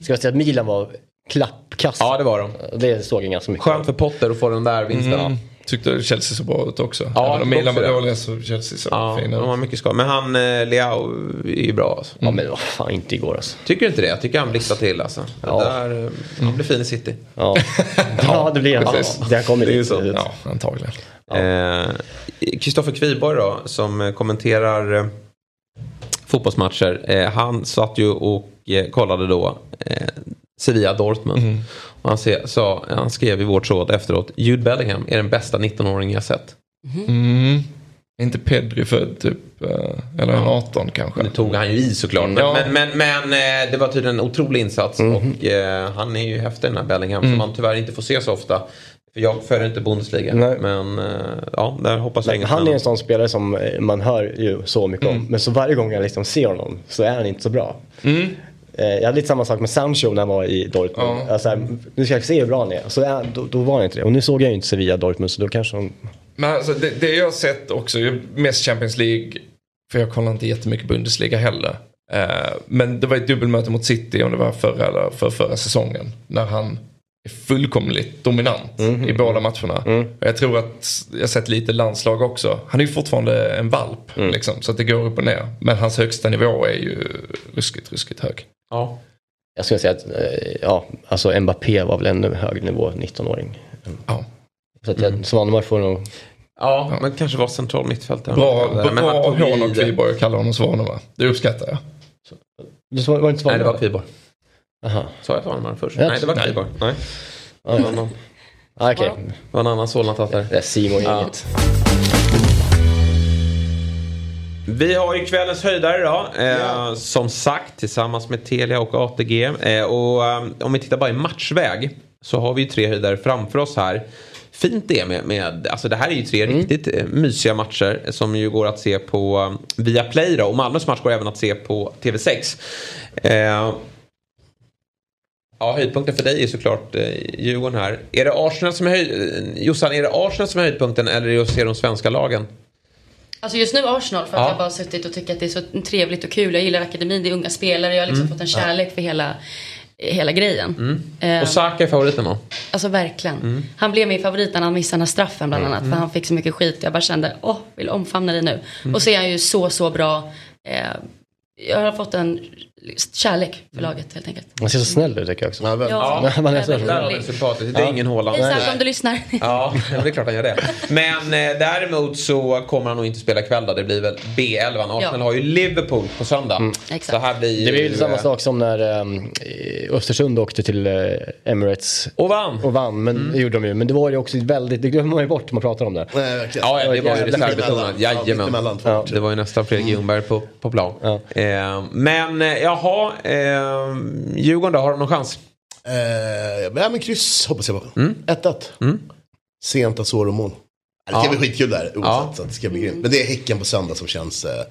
Ska jag säga att Milan var klappkass? Ja, det var de. Det såg jag ganska mycket Skönt för Potter att få den där vinsten. Mm. Tyckte Chelsea så bra ut också. Ja, Även om Milan var dåliga så Chelsea så Ja, fina de har mycket skada. Men han eh, Leao är ju bra alltså. Ja men vad fan inte igår alltså. Tycker du inte det? Jag tycker han blixtrar till alltså. Det Ja. där, eh, Han blir fin i city. Ja, [laughs] ja det blir han. Ja, det har kommit dit. så. Ja, antagligen. Eh, Kristoffer Kviborg då, som eh, kommenterar eh, fotbollsmatcher. Eh, han satt ju och eh, kollade då eh, Sevilla-Dortmund. Och han, se, sa, han skrev i vårt tråd efteråt, Jude Bellingham är den bästa 19-åring jag sett. Mm. Inte Pedri född typ, eh, eller en 18 kanske. Nu tog han ju i såklart. Men, Ja. men, men, men eh, det var tydligen en otrolig insats. Och eh, han är ju häftig den här Bellingham. Som man tyvärr inte får se så ofta. För jag följer inte Bundesliga. Nej. Men eh, ja, där hoppas jag han är en sån spelare som eh, man hör ju så mycket om. Men så varje gång jag liksom ser honom så är han inte så bra. Eh, Jag hade lite samma sak med Sancho när han var i Dortmund. Ja. Alltså, här, nu ska jag se hur bra han är. Så han, då, då var han inte det. Och nu såg jag ju inte Sevilla Dortmund så då kanske de... Men alltså, det, det jag har sett också, mest Champions League, för jag kollar inte jättemycket Bundesliga heller. Eh, men det var ett dubbelmöte mot City om det var förra eller för förra säsongen. När han fullkomligt dominant i båda matcherna. Och jag tror att jag har sett lite landslag också. Han är ju fortfarande en valp liksom, så att det går upp och ner. Men hans högsta nivå är ju ruskigt, ruskigt hög. Ja. Jag skulle säga att, eh, ja, alltså Mbappé var väl ännu högre nivå, 19-åring. Ja. Så att jag, Svanemar får nog... Ja, men kanske var central mittfältare. Bra, Men han bra tog hån det. Kviborg att kalla honom Svanemar. Det uppskattar jag. Det var, inte Nej, Svanemar? det var Kviborg. Sa jag Svanemar först? Ja, Nej, det var. Kviborg. Nej. Ja, Det var någon, Ah, Okej, det var en annan Solna-tattare. det är Simon-gänget. Vi har ju kvällens höjdare då. Eh, Som sagt tillsammans med Telia och ATG. Eh, och eh, om vi tittar bara i matchväg. Så har vi ju tre höjdare framför oss här. Fint det med, med alltså det här är ju tre riktigt eh, mysiga matcher. Som ju går att se på eh, via Play då. Och Malmös match går även att se på TV6. Eh, Ja, höjdpunkten för dig är såklart eh, Djurgården här. Är det Arsenal som är höjd... eh, Jossan, är det Arsenal som är höjdpunkten eller är det att se de svenska lagen? Alltså just nu Arsenal för att Ja. jag bara suttit och tycker att det är så trevligt och kul. Jag gillar akademin, det är unga spelare. Jag har liksom fått en kärlek för hela, hela grejen. Eh, Och Saka är favoriten då? Alltså verkligen. Han blev min favorit när han missade den här straffen bland annat. För han fick så mycket skit. Jag bara kände, åh, vill omfamna dig nu. Och så är han ju så, så bra. Eh, jag har fått en kärlek för laget helt enkelt. Han ser så snäll ut tycker jag också. Ja, väl. Ja, [laughs] man är så- sympatiskt. Det är ingen Haaland. Hej Saka om du lyssnar. [laughs] Ja, men det är klart han gör det. Men eh, däremot så kommer han nog inte spela ikväll då. Det blir väl B11. Arsenal Ja. har ju Liverpool på söndag. Exakt. Så här blir Det blir ju, samma eh, sak som när um, Östersund åkte till eh, Emirates Och vann. och vann. Men det gjorde de ju. Men det var ju också väldigt, det glömmer man ju bort när man pratar om det. Nej, verkligen. Ja, ja, det var ju reservbetonat. Ja, Jajamän. Ja. Det var ju nästan Fredrik Ljungberg på, på plan. Ja. Eh, men eh, jaha, eh, Djurgården då, har de någon chans? Eh, ja, men kryss hoppas jag på. Mm. 1-1. Sent Asoro-mål. Det ska Ja. bli skitkul där oavsett. Ja. Det ska bli grymt. Men det är Häcken på söndag som känns... Eh,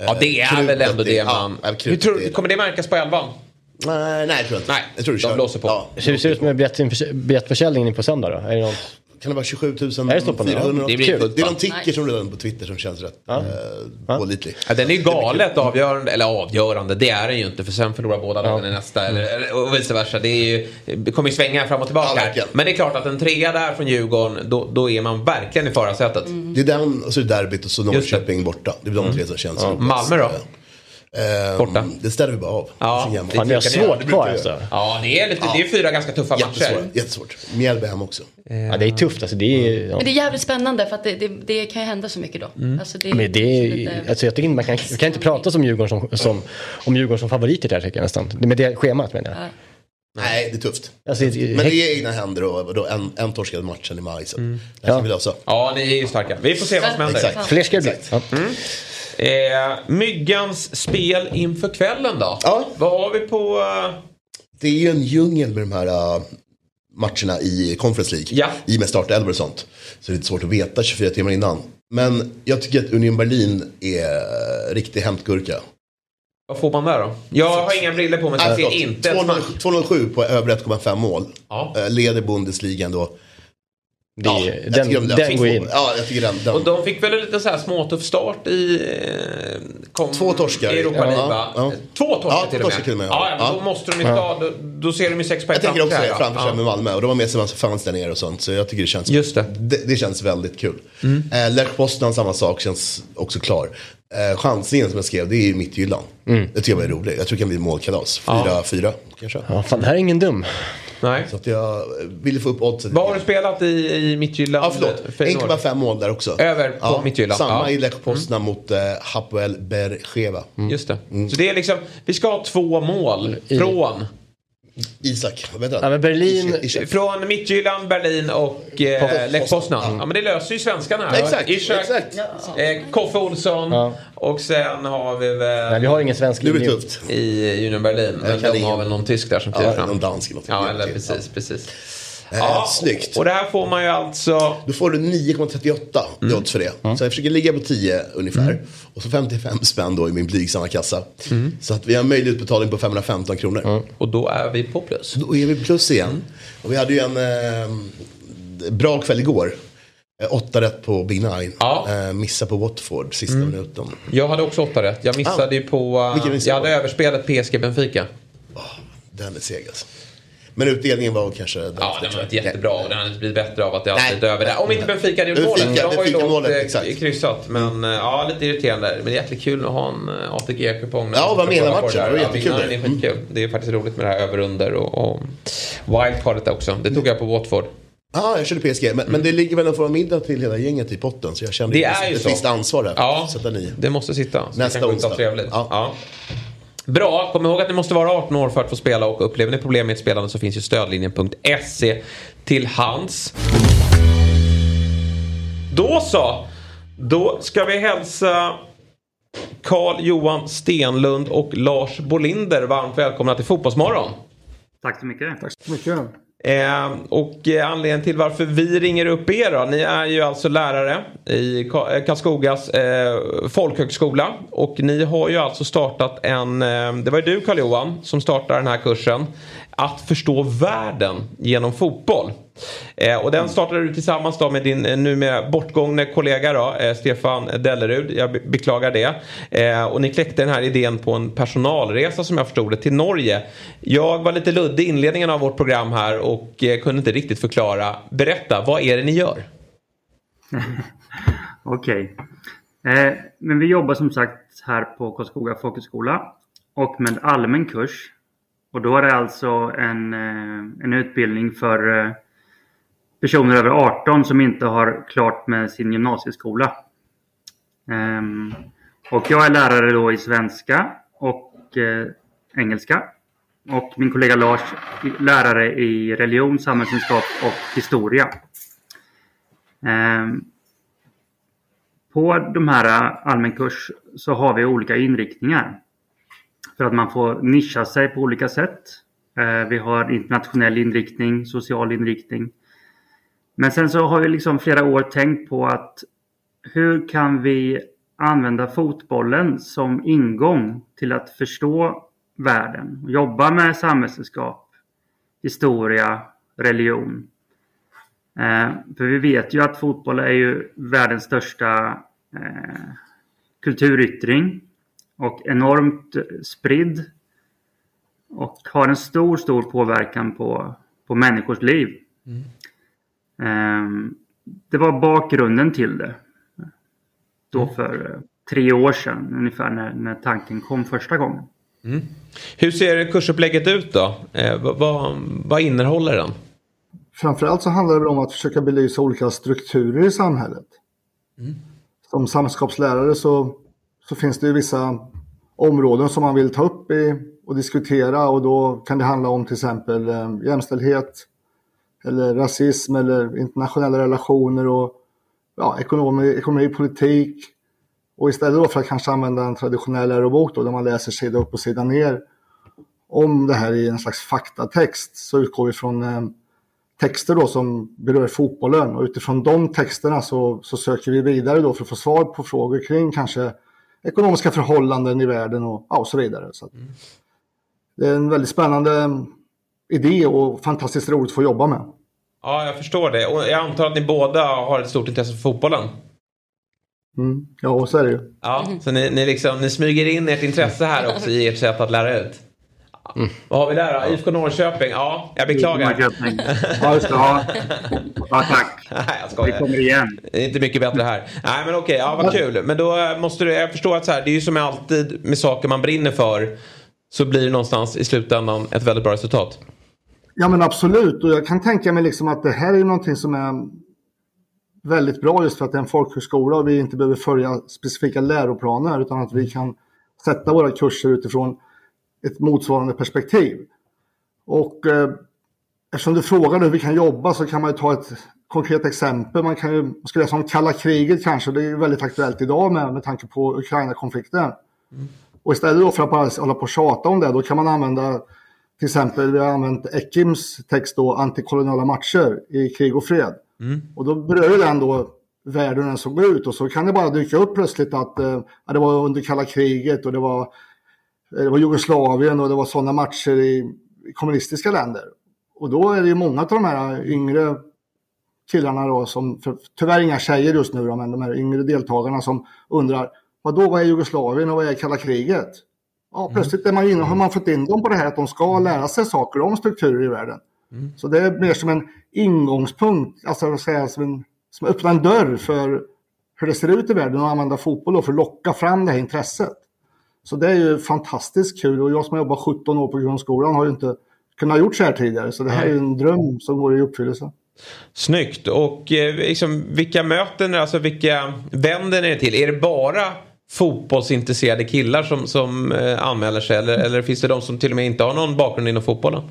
Ja, det är krutet, väl ändå det man... Ja, Hur krutet, tror, det kommer det märkas på elvan? Nej, nej, jag tror inte. Nej, jag tror du de kör. blåser på. Ja. Hur ser det ut med biljettförsäljningen på söndag då? Är det något? Kan det vara 27 Är det så på nu? 400? Det blir det är någon ticker Nice. som rullar på Twitter som känns rätt Ja. eh, pålitlig. Ja, den är ju galet avgörande, eller avgörande, det är den ju inte för sen förlorar båda lagen i nästa eller, eller- och vice versa. Det, är ju, det kommer ju svänga fram och tillbaka Ja. Men det är klart att en trea där från Djurgården, då, då är man verkligen i förarsätet. Det är den och så är det derbyt och så. Norrköping borta. Det är de tre som känns roligast. Malmö då? Eh, Borta. Det ställer vi bara av. Ja. Har brukar ni svårt det kvar alltså. Ja, det är, lite, det är fyra ganska tuffa Jättesvårt. matcher. Jättesvårt. Mjällby hem också. Ja, det är tufft alltså. Det är, ja. Men det är jävligt spännande för att det, det, det kan ju hända så mycket då. Alltså det, Men det är, lite- alltså jag tycker inte man kan, man kan inte prata som Djurgården som, som, om Djurgården som favoriter där tycker jag nästan. Med det schemat menar jag. Ja. Nej, det är tufft. Alltså, Men det är egna händer och då en, en torskad matchen i maj. Så det här Ja. ska vi lösa. Ja, ni är ju starka. Vi får se vad som händer. Exakt. Fler ska det bli. Eh, Myggans spel inför kvällen då? Ja. Vad har vi på... eh, Det är ju en djungel med de här äh, matcherna i Conference League. Ja. I och med startelvor och sånt. Så det är lite svårt att veta 24 timmar innan. Men jag tycker att Union Berlin är äh, riktig hämtgurka. vad får man där då? Jag har inga briller på mig så jag ser inte ett smack. 207 på över 1,5 mål. Ja. Eh, Leder Bundesligan då. Det, Ja, den det. den går in. Ja, jag tycker den. den. Och de fick väl en lite så här småtuff start i... Eh, kom, Två torskar. I Europa Ja, ja. Två torskar Ja, till och med. torskar till och med, Ja, ja. ja, men då måste de ju ta... Då, då ser de ju sex poäng Jag tänker också framför det, framför sig med Malmö. Och det var med sig massa fans där nere och sånt. Så jag tycker det känns, Just det. det, det känns väldigt kul. Eh, Lech Poznan, samma sak, känns också klar. Eh, chansningen som jag skrev, det är Midtjylland. Det tycker jag var roligt. Jag tror det kan bli målkalas. 4-4 kanske. Ja, fan, det här är ingen dum. Nej. Så att jag ville få upp oddset. Vad har du spelat i, i Midtjylland? Ja, förlåt. Feyenoord? 1,5 mål där också. Över på Midtjylland. Samma Ja. i Lech Poznan mot eh, Hapoel Bercheva. Just det. Så det är liksom, vi ska ha två mål från, Isak, vad heter Ja, han? men Berlin- Ishak- Ishak. från Midtjylland, Berlin och eh, Poznan. Lech Poznan. Ja. Ja men det löser ju svenskarna här. Exakt, Ishak, exakt. Eh, Koffe Olsson Ja. och sen har vi väl Nej, vi har ingen svensk Nu tufft. i Union Berlin. Men kan de har väl någon tysk där som kliver Ja, fram. någon dansk eller något. Ja, eller precis, precis. Eh, snyggt. Och det här får man ju alltså... Då får du 9,38 i odds för det. Så jag försöker ligga på 10 ungefär. Och så 55 spänn då i min blygsamma kassa. Så att vi har en möjlig utbetalning på 515 kronor. Och då är vi på plus. Då är vi plus igen. Och vi hade ju en eh, bra kväll igår. Eh, Åtta rätt på Big Nine. Ja. Eh, missa på Watford sista minuten. Jag hade också åtta rätt. Jag missade Ah. ju på... Uh, missade jag hade du? överspelet PSG Benfica. Den är seg alltså. Men utdelningen var kanske... den Ja, den var inte jättebra och den hade inte blivit bättre av att det alltid över där. Om inte Benfica hade gjort målet. De var ju lågt eh, kryssat. Men eh, ja, lite irriterande. Men det är jättekul att ha en eh, ATG-kupong. Ja, vad menar matchen? Det var jättekul det. är skitkul. Det är faktiskt roligt med det här över-under och, och wildcardet också. Det tog jag på Watford. Ja, jag körde PSG. Men, men det ligger väl en middag till hela gänget i potten. Så jag kände Det att är ju ett visst ansvar där. Ja, Sätta det måste sitta. Så Nästa det och onsdag. trevligt. Ja. Ja. Bra, kom ihåg att ni måste vara 18 år för att få spela och upplever ni problem med ert spelande så finns ju stödlinjen.se till hands. Då så, då ska vi hälsa Carl Johan Stenlund och Lars Bolinder varmt välkomna till Fotbollsmorgon. Tack så mycket. Tack. Så mycket. Eh, och eh, anledningen till varför vi ringer upp er då. Ni är ju alltså lärare i eh, Karlskogas eh, folkhögskola. Och ni har ju alltså startat en, eh, det var ju du Karl Johan som startade den här kursen. Att förstå världen genom fotboll. Eh, och den startade du tillsammans då med din eh, numera bortgångne kollega då, eh, Stefan Dellerud. Jag be- beklagar det. Eh, och ni kläckte den här idén på en personalresa som jag förstod det till Norge. Jag var lite luddig i inledningen av vårt program här och eh, kunde inte riktigt förklara. Berätta, vad är det ni gör? [laughs] Okej. Eh, men vi jobbar som sagt här på Karlskoga folkhögskola och med allmän kurs. Och då är det alltså en, eh, en utbildning för personer över 18 som inte har klart med sin gymnasieskola. Ehm, och jag är lärare då i svenska och eh, engelska. Och min kollega Lars är lärare i religion, samhällskunskap och historia. Ehm, på de här eh, allmän kurs så har vi olika inriktningar. För att man får nischa sig på olika sätt. Eh, Vi har internationell inriktning, social inriktning. Men sen så har vi liksom flera år tänkt på att hur kan vi använda fotbollen som ingång till att förstå världen? Jobba med samhällskunskap, historia, religion. Eh, för vi vet ju att fotboll är ju världens största eh, kulturyttring och enormt spridd och har en stor, stor påverkan på, på människors liv. Mm det var bakgrunden till det. Då för eh, tre år sedan ungefär när, när tanken kom första gången. Hur ser kursupplägget ut då? Eh, vad, vad, innehåller den? Framförallt så handlar det om att försöka belysa olika strukturer i samhället. Som samhällskapslärare så, så finns det ju vissa områden som man vill ta upp i, och diskutera och då kan det handla om till exempel eh, jämställdhet eller rasism eller internationella relationer och ja, ekonomi, ekonomi, politik. Och istället för att kanske använda en traditionell lärobok då, där man läser sida upp och sida ner om det här i en slags faktatext så utgår vi från eh, texter då som berör fotbollen och utifrån de texterna så, så söker vi vidare då för att få svar på frågor kring kanske ekonomiska förhållanden i världen och, ja, och så vidare. Så att, Det är en väldigt spännande idé och fantastiskt roligt att få jobba med. Ja, jag förstår det. Och jag antar att ni båda har ett stort intresse för fotbollen. Mm. Ja, så är det ju. Ja, så ni, ni, liksom, ni smyger in ert intresse här också i ert sätt att lära ut. Mm. Vad har vi där då? IFK Norrköping? Ja, jag beklagar. Norrköping. Ja, just det. Ja, ja tack. [laughs] Nej, jag skojar. Vi kommer igen. Det är inte mycket bättre här. Nej, men okej. Ja, vad kul. Men då måste du... Jag förstår att så här, det är ju som alltid med saker man brinner för. Så blir det någonstans i slutändan ett väldigt bra resultat. Ja men absolut och jag kan tänka mig liksom att det här är någonting som är väldigt bra just för att det är en folkhögskola och vi inte behöver följa specifika läroplaner utan att vi kan sätta våra kurser utifrån ett motsvarande perspektiv. Och eh, eftersom du frågar hur vi kan jobba så kan man ju ta ett konkret exempel. Man kan ju, man ska läsa om kalla kriget kanske, det är väldigt aktuellt idag med, med tanke på Ukraina-konflikten. Mm. Och istället då för att bara hålla på och tjata om det, då kan man använda till exempel, vi har använt Ekims text då, antikoloniala matcher i krig och fred. Mm. Och då berör den då världen den såg ut och så kan det bara dyka upp plötsligt att eh, det var under kalla kriget och det var, eh, det var Jugoslavien och det var sådana matcher i, kommunistiska länder. Och då är det ju många av de här yngre killarna då som, tyvärr inga tjejer just nu då, men de här yngre deltagarna som undrar vad då vad är Jugoslavien och vad är kalla kriget? Ja, plötsligt är man inne, har man fått in dem på det här att de ska lära sig saker om strukturer i världen. Mm. Så det är mer som en ingångspunkt, alltså att säga, som, en, som öppnar en dörr för hur det ser ut i världen och använda fotboll för att locka fram det här intresset. Så det är ju fantastiskt kul och jag som har jobbat 17 år på grundskolan har ju inte kunnat gjort så här tidigare. Så det här är ju en dröm som går i uppfyllelse. Snyggt. Och eh, liksom, vilka möten, alltså vilka vänder ni till? Är det bara fotbollsintresserade killar som, som eh, anmäler sig? Eller, eller finns det de som till och med inte har någon bakgrund inom fotbollen?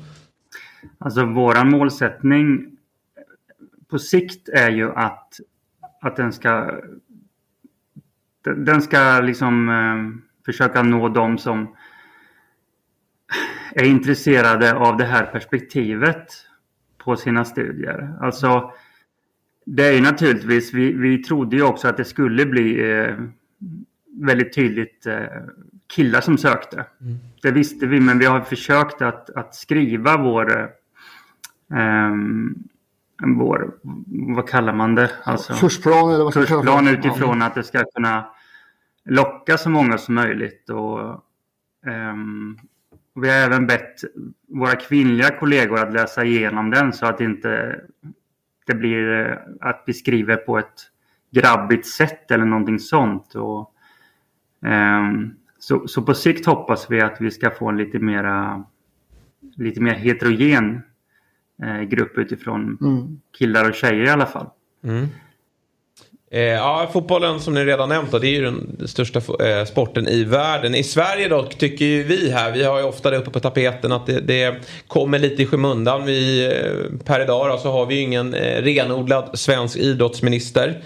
Alltså våran målsättning på sikt är ju att, att den ska den ska liksom eh, försöka nå de som är intresserade av det här perspektivet på sina studier. Alltså det är ju naturligtvis, vi, vi trodde ju också att det skulle bli eh, väldigt tydligt eh, killar som sökte. Mm. Det visste vi, men vi har försökt att, att skriva vår, eh, vår, vad kallar man det? Alltså, kursplan eller vad ska kursplan utifrån att det ska kunna locka så många som möjligt. Och, eh, vi har även bett våra kvinnliga kollegor att läsa igenom den så att inte det blir eh, att vi skriver på ett grabbigt sätt eller någonting sånt. Och, um, så, så på sikt hoppas vi att vi ska få en lite mera lite mer heterogen eh, grupp utifrån mm. killar och tjejer i alla fall. Mm. Eh, ja, fotbollen som ni redan nämnt då, det är ju den största eh, sporten i världen. I Sverige dock tycker ju vi här, vi har ju ofta det uppe på tapeten att det, det kommer lite i skymundan. Vi, eh, per idag då, så har vi ju ingen eh, renodlad svensk idrottsminister.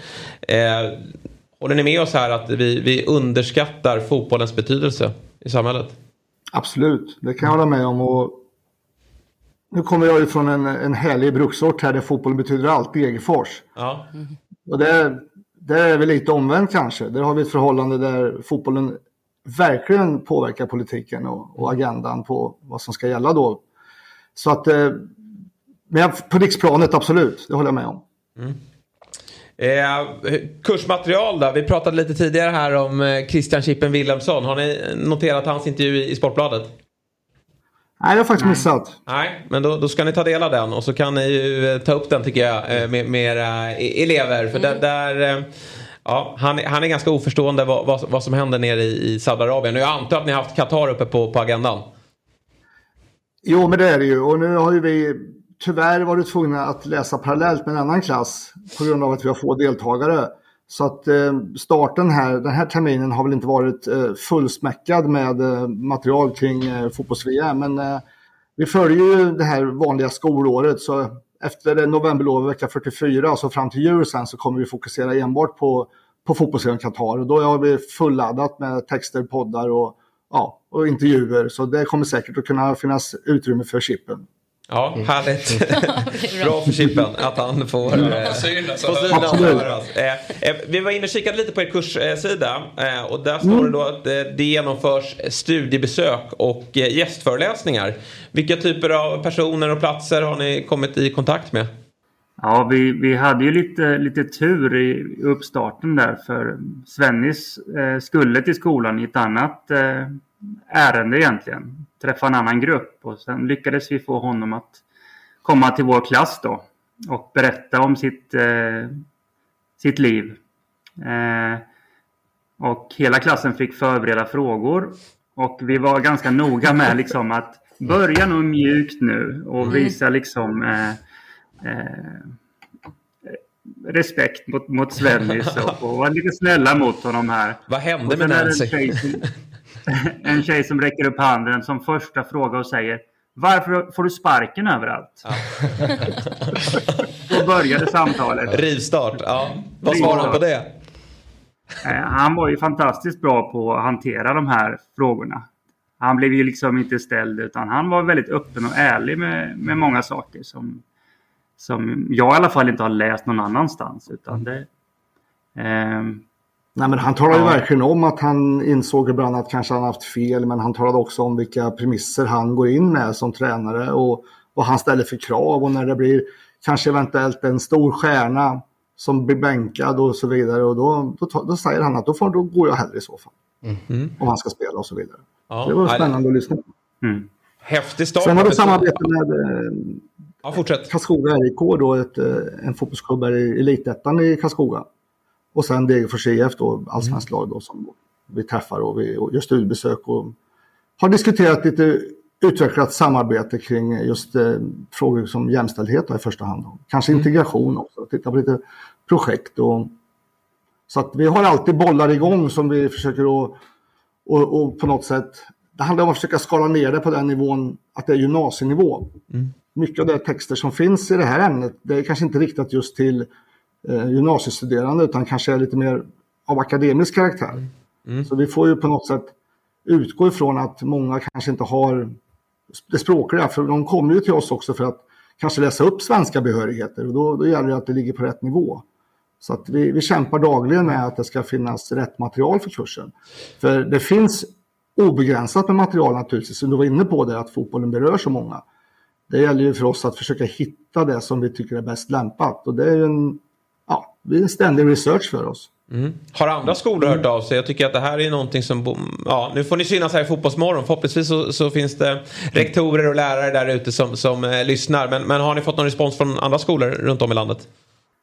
Håller ni med oss här att vi, vi underskattar fotbollens betydelse i samhället? Absolut, det kan jag hålla med om. Och nu kommer jag ju från en, en härlig bruksort här där fotbollen betyder allt, Degerfors. Ja. Och det, det är väl lite omvänt kanske. Där har vi ett förhållande där fotbollen verkligen påverkar politiken och, och agendan på vad som ska gälla då. Så att, eh, men på riksplanet absolut, det håller jag med om. Mm. Eh, kursmaterial då? Vi pratade lite tidigare här om eh, Christian Chippen Wilhelmsson. Har ni noterat hans intervju i Sportbladet? Nej, jag har faktiskt missat. Nej, men då, då, ska ni ta del av den och så kan ni ju eh, ta upp den tycker jag eh, med, med era e-, elever. För mm. där, där ja, han, han är ganska oförstående vad, vad, vad som händer nere i, i Saudiarabien. Jag antar att ni har haft Qatar uppe på, på agendan. Jo, men det är det ju. Och nu har ju vi tyvärr varit tvungna att läsa parallellt med en annan klass på grund av att vi har få deltagare. Så att eh, starten här, den här terminen har väl inte varit eh, fullsmäckad med eh, material kring eh, fotbolls-VM. Men eh, vi följer ju det här vanliga skolåret. Så efter novemberlovet vecka 44 alltså fram till jul sen så kommer vi fokusera enbart på, på fotbolls-VM Qatar. Och då har vi fulladdat med texter, poddar och, ja, och intervjuer. Så det kommer säkert att kunna finnas utrymme för chippen. Ja, mm. härligt. [laughs] bra. för Chippen att han får, eh, synas och höras. Eh, eh, vi var inne och kikade lite på er kurssida eh, och där står mm. det då att eh, det genomförs studiebesök och eh, gästföreläsningar. Vilka typer av personer och platser har ni kommit i kontakt med? Ja, vi, vi hade ju lite, lite tur i uppstarten där för Svennis eh, skulle till skolan i ett annat eh, ärende egentligen. Träffa en annan grupp och sen lyckades vi få honom att komma till vår klass då och berätta om sitt, eh, sitt liv. Eh, och hela klassen fick förbereda frågor och vi var ganska noga med liksom att börja nog mjukt nu och visa liksom eh, eh, respekt mot, mot Svennis [laughs] och, och vara lite snälla mot honom här. Vad hände med Nancy? [laughs] [laughs] En tjej, som, räcker upp handen som första fråga och säger Varför får du sparken överallt? Då började samtalet. Rivstart, ja. Vad svarar han på det? Eh, Han var ju fantastiskt bra på att hantera de här frågorna. Han blev ju liksom inte ställd utan han var väldigt öppen och ärlig med, med många saker som, som jag i alla fall inte har läst någon annanstans. Utan det, ehm, Nej, men han talade ju Ja. verkligen om att han insåg ibland att kanske han haft fel, men han talade också om vilka premisser han går in med som tränare och vad han ställer för krav och när det blir kanske eventuellt en stor stjärna som blir bänkad och så vidare och då, då, då säger han att då, får, då går jag hellre i så fall. Om han ska spela och så vidare. Ja, Det var spännande att lyssna på. mm. Häftig start. Sen har vi samarbete med eh, Ja. Karlskoga RIK, då, ett, eh, en fotbollsklubb i elitettan i Karlskoga. Och sen Degerfors IF, då, allsvenskt lag då, som vi träffar och vi och gör studiebesök och har diskuterat lite utvecklat samarbete kring just eh, frågor som jämställdhet då, i första hand. Kanske integration också, titta på lite projekt och så att vi har alltid bollar igång som vi försöker att och, och på något sätt det handlar om att försöka skala ner det på den nivån att det är gymnasienivå. Mycket av de texter som finns i det här ämnet det är kanske inte riktat just till gymnasiestuderande utan kanske är lite mer av akademisk karaktär. Så vi får ju på något sätt utgå ifrån att många kanske inte har det språkliga, för de kommer ju till oss också för att kanske läsa upp svenska behörigheter och då, då gäller det att det ligger på rätt nivå. Så att vi, vi kämpar dagligen med att det ska finnas rätt material för kursen. För det finns obegränsat med material naturligtvis, som du var inne på det, att fotbollen berör så många. Det gäller ju för oss att försöka hitta det som vi tycker är bäst lämpat och det är ju en, det är en ständig research för oss. Har andra skolor hört av sig? Jag tycker att det här är någonting som... Ja, nu får ni synas här i Fotbollsmorgon. Förhoppningsvis så, så finns det rektorer och lärare där ute som, som eh, lyssnar. Men, men har ni fått någon respons från andra skolor runt om i landet?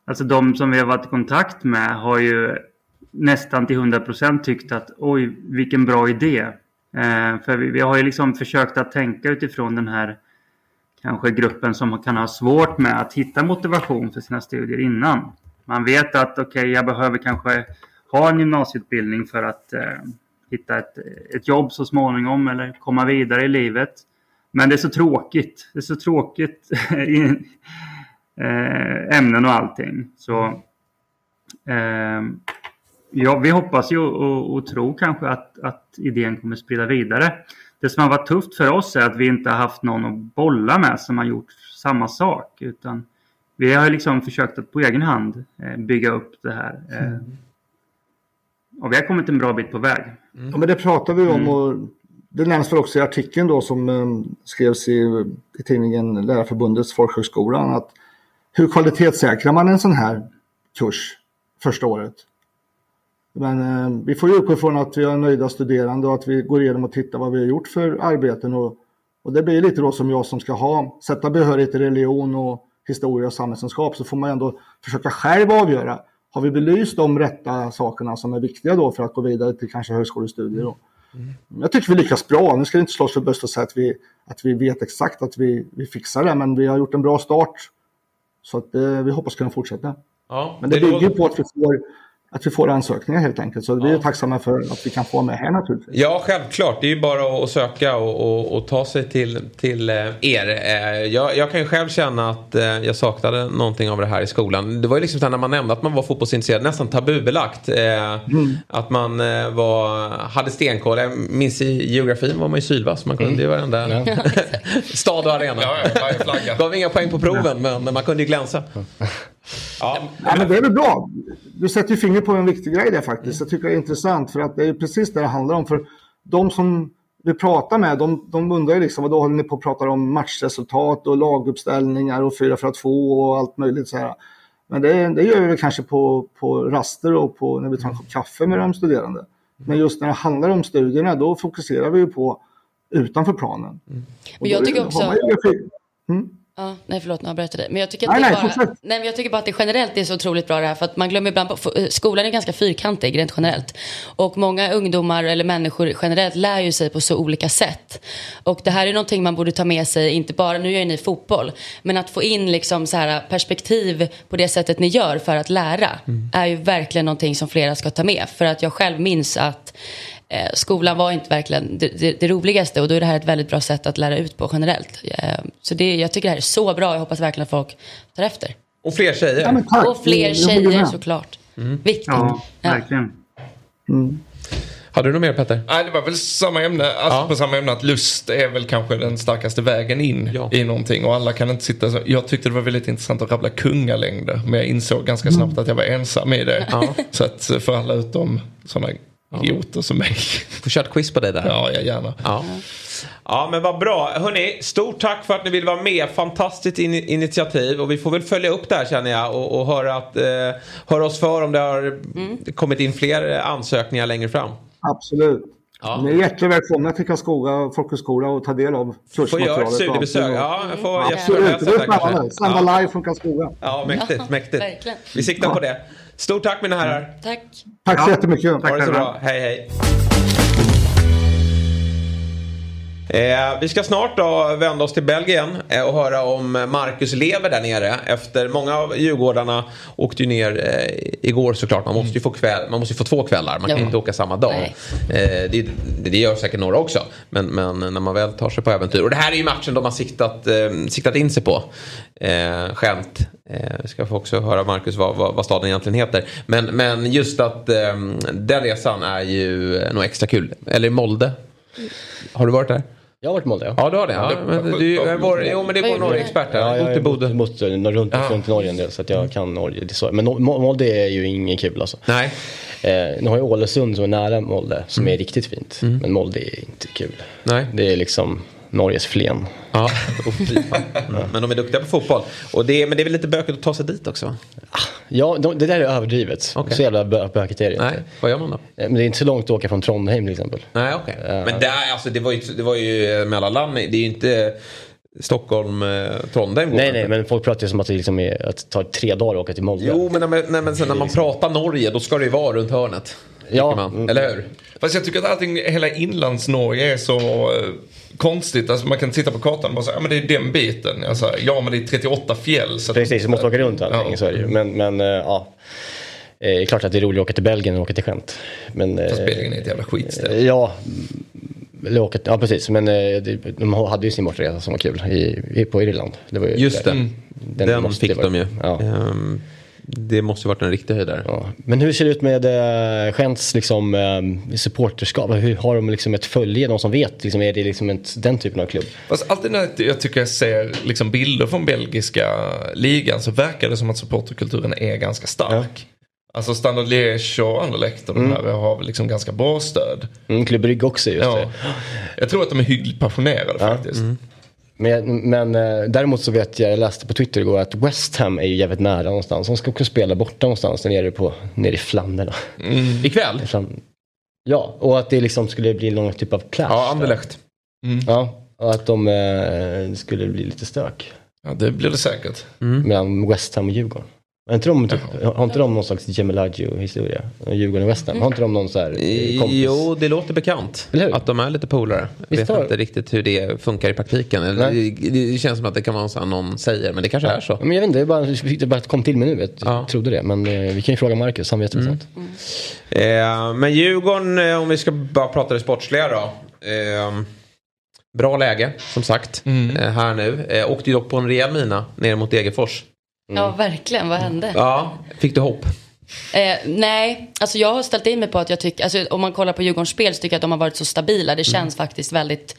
Alltså de som vi har varit i kontakt med har ju nästan till 100% tyckt att oj, vilken bra idé. Eh, för vi, vi har ju liksom försökt att tänka utifrån den här kanske gruppen som kan ha svårt med att hitta motivation för sina studier innan. Man vet att okej, jag behöver kanske ha en gymnasieutbildning för att eh, hitta ett, ett jobb så småningom eller komma vidare i livet. Men det är så tråkigt. Det är så tråkigt [laughs] i, eh, ämnen och allting. Så eh, ja, vi hoppas ju och, och tror kanske att, att idén kommer sprida vidare. Det som har varit tufft för oss är att vi inte har haft någon att bolla med som har gjort samma sak. Utan vi har liksom försökt att på egen hand eh, bygga upp det här. Eh, och vi har kommit en bra bit på väg. Ja, men det pratar vi om och det nämns väl också i artikeln då som eh, skrevs i, i tidningen Lärarförbundets folkhögskolan att hur kvalitetssäkrar man en sån här kurs första året? Men eh, vi får ju utgå ifrån att vi har nöjda studerande och att vi går igenom och tittar vad vi har gjort för arbeten och, och det blir lite då som jag som ska ha, sätta behörighet i religion och historia och samhällskunskap så får man ändå försöka själv avgöra. Har vi belyst de rätta sakerna som är viktiga då för att gå vidare till kanske högskolestudier? Då? Jag tycker vi lyckas bra. Nu ska vi inte slåss för bröstet och säga att vi, att vi vet exakt att vi, vi fixar det, men vi har gjort en bra start. Så att, eh, vi hoppas kunna fortsätta. Ja, Men det låter- bygger på att vi får, att vi får ansökningar helt enkelt. Så vi är tacksamma för att vi kan få med här naturligtvis. Ja, självklart. Det är ju bara att söka och, och, och ta sig till, till eh, er. Eh, Jag, jag kan ju själv känna att eh, jag saknade någonting av det här i skolan. Det var ju liksom så här när man nämnde att man var fotbollsintresserad, nästan tabubelagt. Eh, Att man var, hade stenkoll. Jag minns i geografin var man ju sylvass. Man kunde ju varenda [laughs] stad och arena. Ja, ja. Gav inga poäng på proven, men man kunde ju glänsa. Ja, Ja, men det är väl bra. Du sätter ju fingret på en viktig grej där faktiskt. Jag tycker det är intressant för att det är precis det det handlar om. För de som vi pratar med, de, de undrar ju liksom vad då håller ni på att prata om matchresultat och laguppställningar och 4-4-2 och allt möjligt så här. Men det, det gör vi kanske på, på raster och på, när vi tar en kopp kaffe med de studerande. Men just när det handlar om studierna då fokuserar vi ju på utanför planen. Men jag tycker också... Mm. Ja, nej förlåt, nu avbröt jag dig. Men jag tycker, att Nej, det nej, bara, nej, men jag tycker bara att det generellt är så otroligt bra det här. För att man glömmer ibland, på- skolan är ganska fyrkantig rent generellt. Och många ungdomar eller människor generellt lär ju sig på så olika sätt. Och det här är någonting man borde ta med sig, inte bara, nu gör ju ni fotboll, men att få in liksom så här perspektiv på det sättet ni gör för att lära är ju verkligen någonting som flera ska ta med. För att jag själv minns att eh, skolan var inte verkligen det, det, det roligaste och då är det här ett väldigt bra sätt att lära ut på generellt. Eh, så det, jag tycker det här är så bra, jag hoppas verkligen att folk tar efter. Och fler tjejer. Ja. Och fler tjejer såklart. Viktigt. Ja, Ja. verkligen. Hade du något mer Petter? Nej, det var väl samma ämne. Alltså Ja. på samma ämne att lust är väl kanske den starkaste vägen in Ja. i någonting. Och alla kan inte sitta så. Jag tyckte det var väldigt intressant att rabbla kungalängder. Men jag insåg ganska snabbt att jag var ensam i det. Så att för alla utom sådana idioter som mig. Får köra ett quiz på dig där. Ja, jag gärna. Ja. ja men vad bra. Hörni, stort tack för att ni vill vara med. Fantastiskt in initiativ. Och vi får väl följa upp det här känner jag. Och, och höra, att, eh, höra oss för om det har kommit in fler ansökningar längre fram. Absolut. Ja. Ni är hjärtligt välkomna till Karlskoga folkhögskola och ta del av Får kursmaterialet. göra ett studiebesök. Ja, jag får jag får Absolut, det kanske. spännande. Sända Ja. live från Karlskoga. ja, mäktigt, mäktigt. verkligen. Vi siktar på det. Stort tack mina herrar. Tack. Tack så jättemycket. Ha det så bra. Hej hej. Eh, vi ska snart då vända oss till Belgien eh, och höra om Marcus lever där nere. Efter många av Djurgårdarna åkte ju ner eh, igår såklart. Man måste ju få, kväll, man måste få två kvällar. Man kan Ja. inte åka samma dag. Eh, det, det, gör säkert några också. Men, men när man väl tar sig på äventyr. Och det här är ju matchen de har siktat, eh, siktat in sig på. Eh, skämt. Eh, vi ska få också höra Marcus vad, vad, vad staden egentligen heter. Men, men just att den resan är ju nog extra kul. Eller Molde. Har du varit där? Jag har varit i Molde. Ja, du har det. Ja, det- men du, är vår, jo, men det du? Norge-expert här. Ja, Ja, jag Bott i Bodø. har bott eh, runt, runt i Norge en del så att jag kan Norge. Det är så. Men Mo- Mo- Molde är ju inget kul alltså. Nej. Eh, nu har jag Ålesund som är nära Molde som är riktigt fint. Men Molde är inte kul. Nej. Det är liksom Norges Flen. Ja, oh. [laughs] Men de är duktiga på fotboll. Och det, är- men det är väl lite bökigt att ta sig dit också? Ja, de, det där är överdrivet. Okej. Så jävla bö- bökigt är det Nej, vad gör man då? Eh, Men det är inte så långt att åka från Trondheim till exempel. Nej, okej. Men där, alltså, det var ju, det var ju mellanland. Det är ju inte Stockholm, eh, Trondheim. går Nej, nej, men folk pratar ju som att det liksom är att det tar tre dagar att åka till Molde. Jo, men, när, nej, men sen när man pratar Norge då ska det ju vara runt hörnet. Ja. Man. Eller hur? Fast jag tycker att allting, hela inlands-Norge är så eh, konstigt. Alltså man kan titta på kartan och bara säga, ja men det är den biten. Alltså, ja men det är 38 fjäll. Så Precis, du måste åka runt allting, Ja. så är det ju. Men, men eh, ja. Eh, Det är klart att det är roligt att åka till Belgien och åka till Gent. Men, eh, Fast Belgien är ett jävla skitställe. Ja, åka, ja precis. Men det- de hade ju sin bortresa som var kul i, på Irland. Det var ju Just det. Den, Den, måste fick vara- de ju. Ja. Ehm, det måste ju varit en riktig höjdare. Ja. Men hur ser det ut med eh, Gents liksom, eh, supporterskap? Hur har de liksom ett följe? Någon som vet? Liksom, är det liksom ett, den typen av klubb? Fast alltid när jag tycker jag ser liksom bilder från belgiska ligan så verkar det som att supporterkulturen är ganska stark. Alltså Standard Liège och Anderlecht och de här har liksom ganska bra stöd. Mm, Klubb Brygge också just Ja. det. Jag tror att de är hyggligt passionerade faktiskt. Men, men eh, däremot så vet jag, jag läste på Twitter igår att West Ham är ju jävligt nära någonstans. De ska också spela borta någonstans nere, på, nere i Flandern. Ikväll? Flam- Ja, och att det liksom skulle bli någon typ av clash. Ja. Anderlecht. Ja, och att de eh, skulle bli lite stök Ja, det blir det säkert. mellan West Ham och Djurgården. Har inte de, typ, har inte de någon slags Gemelagio-historia? Djurgården och West Ham? Har inte de någon så här eh, kompis? Jo, det låter bekant. Att de är lite polare. Jag Visst vet har- inte riktigt hur det funkar i praktiken. Eller, Nej. det, det känns som att det kan vara så någon säger, men det kanske är så. Ja, Men jag vet inte, det är bara, det bara kom till mig nu. Jag Ja. trodde det. Men eh, vi kan ju fråga Marcus, han vet väl sånt. Eh, men Djurgården, eh, om vi ska bara prata det sportsliga då. Eh, bra läge, som sagt, eh, här nu. Åkte ju dock på en rejäl mina ner mot Degerfors. Ja, verkligen. Vad hände? Ja, fick du hopp? Eh, nej, alltså jag har ställt in mig på att jag tycker, alltså om man kollar på Djurgårdens spel så tycker jag att de har varit så stabila. Det känns faktiskt väldigt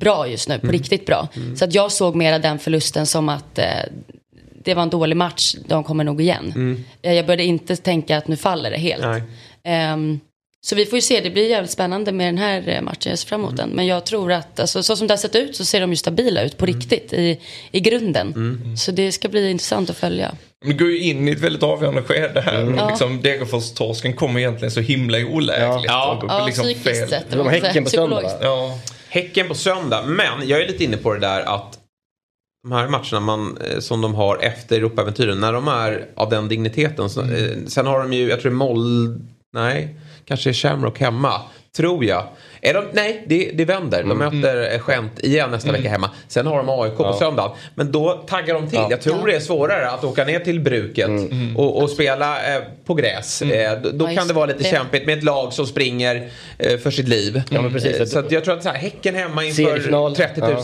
bra just nu, på riktigt bra. Så att jag såg mera den förlusten som att eh, det var en dålig match, de kommer nog igen. Eh, jag började inte tänka att nu faller det helt. Nej. Ehm, Så vi får ju se, det blir jävligt spännande med den här eh, matchen, jag ser fram emot den. Men jag tror att, alltså, så som det har sett ut så ser de ju stabila ut på riktigt i, i grunden. Så det ska bli intressant att följa. De går ju in i ett väldigt avgörande skede här. Ja. Liksom, Degerfors-torsken kommer egentligen så himla olägligt. Ja. och Ja, liksom psykiskt fel. sett. De har Häcken på söndag? Ja. Häcken på söndag. Men jag är lite inne på det där att de här matcherna man, eh, som de har efter Europaäventyren, när de är av den digniteten. Så, eh, sen har de ju, jag tror Moll... Nej, kanske är Shamrock hemma. Tror jag. Är de, nej, det, det vänder. De möter eh, Gent igen nästa vecka hemma. Sen har de AIK på söndag. Men då taggar de till. Jag tror det är svårare att åka ner till bruket och, och spela eh, på gräs. Eh, då då Ja, kan det vara lite Det- kämpigt med ett lag som springer eh, för sitt liv. Ja, men precis. Eh, så att jag tror att så här, Häcken hemma inför Seriefinal. 30 000.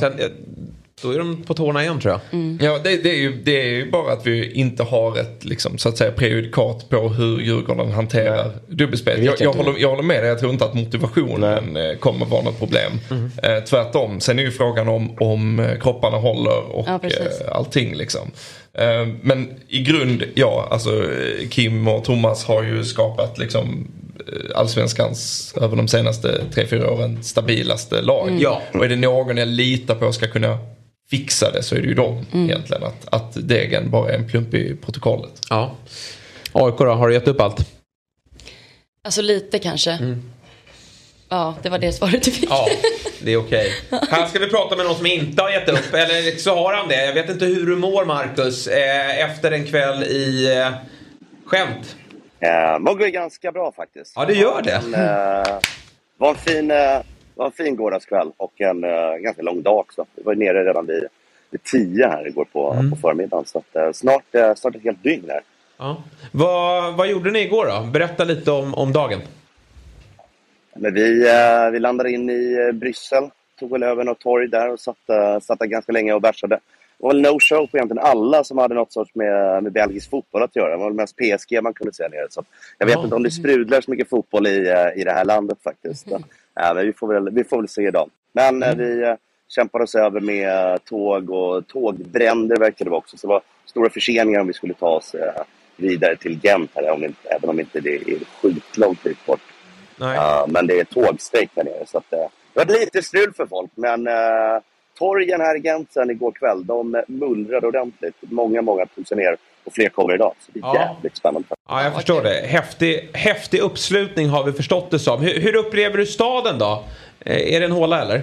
Då är de på tårna igen tror jag. Ja, det, det, är ju, det är ju bara att vi inte har ett liksom, så att säga, prejudikat på hur Djurgården hanterar dubbelspel. Jag, jag, håller, jag håller med dig, jag tror inte att motivationen eh, kommer vara något problem. Eh, tvärtom, sen är ju frågan om, om eh, kropparna håller och Ja, eh, allting liksom. Eh, men i grund, ja, alltså eh, Kim och Thomas har ju skapat liksom allsvenskans över de senaste 3-4 åren stabilaste lag. Ja. Och är det någon jag litar på ska kunna fixa det så är det ju dem Mm. egentligen. Att, att degen bara är en plump i protokollet. Ja. AIK då, har du gett upp allt? Alltså lite kanske. Ja, det var det svaret du fick. Ja, det är okej. Här ska vi prata med någon som inte har gett upp, eller så har han det. Jag vet inte hur du mår Marcus, eh, efter en kväll i eh, skämt. Eh, mår ju ganska bra faktiskt. Ja, det gör det. Men, eh, var en fin, eh, var en fin gårdagskväll och en eh, ganska lång dag också. Vi var nere redan vid, vid tio här igår på, Mm. på förmiddagen. Så att, eh, snart, eh, snart ett helt dygn här. Ja. Vad, vad gjorde ni igår då? Berätta lite om, om dagen. Men vi, vi landade in i Bryssel, tog väl över något torg där och satt, satt där ganska länge och bärsade. Det var väl no show på egentligen alla som hade något sorts med, med belgisk fotboll att göra. Det var väl mest PSG man kunde se nere. Så jag vet Ja. inte om det sprudlar så mycket fotboll i, i det här landet faktiskt. Ja, vi, får väl, vi får väl se idag. Men eh, vi eh, kämpade oss över med eh, tåg och tågbränder verkade det vara också. Så det var stora förseningar om vi skulle ta oss vidare till Gent här, om inte, även om inte det är skitlångt dit bort. Ja, men det är tågstrejk här nere. Så att, eh, det var lite strul för folk. Men uh, torgen här i Gent sen igår kväll, de mullrade ordentligt. Många, många tog sig ner och fler kommer idag. Så det är Ja. jävligt spännande. Ja, jag förstår det. Häftig, häftig uppslutning har vi förstått det som. Hur, hur upplever du staden då? Eh, Är det en håla eller?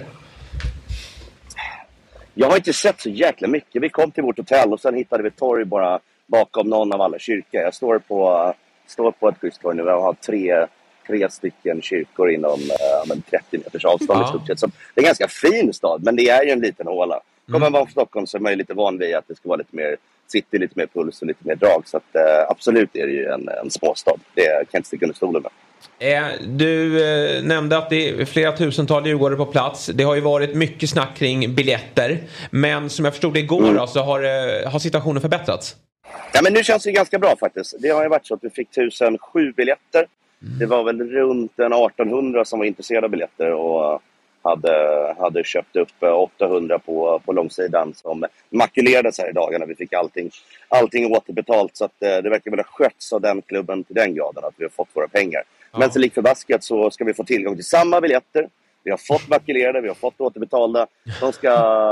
Jag har inte sett så jäkla mycket. Vi kom till vårt hotell och sen hittade vi ett torg bara bakom någon av alla kyrkor. Jag står på, står på ett schysst torg nu och har tre, tre stycken kyrkor inom eh, men 30 meters avstånd Ja. i stort sett. Så det är en ganska fin stad, men det är ju en liten håla. Kommer Mm. man från Stockholm så är man ju lite van vid att det ska vara lite mer city, lite mer puls och lite mer drag. Så att, eh, absolut är det ju en, en småstad. Det kan jag inte sticka under stolen med. Eh, Du eh, nämnde att det är flera tusental djurgårdare på plats. Det har ju varit mycket snack kring biljetter. Men som jag förstod det igår Mm. så har, eh, har situationen förbättrats. Ja, men nu känns det ganska bra faktiskt. Det har ju varit så att vi fick 1007 biljetter. Det var väl runt en 1800 som var intresserade av biljetter och hade, hade köpt upp eh, 800 på, på långsidan som makulerades här i dagarna. Vi fick allting, allting återbetalt så att eh, det verkar väl ha skötts av den klubben till den graden att vi har fått våra pengar. Men så lik förbaskat så ska vi få tillgång till samma biljetter. Vi har fått makulerade, vi har fått återbetalda. De ska,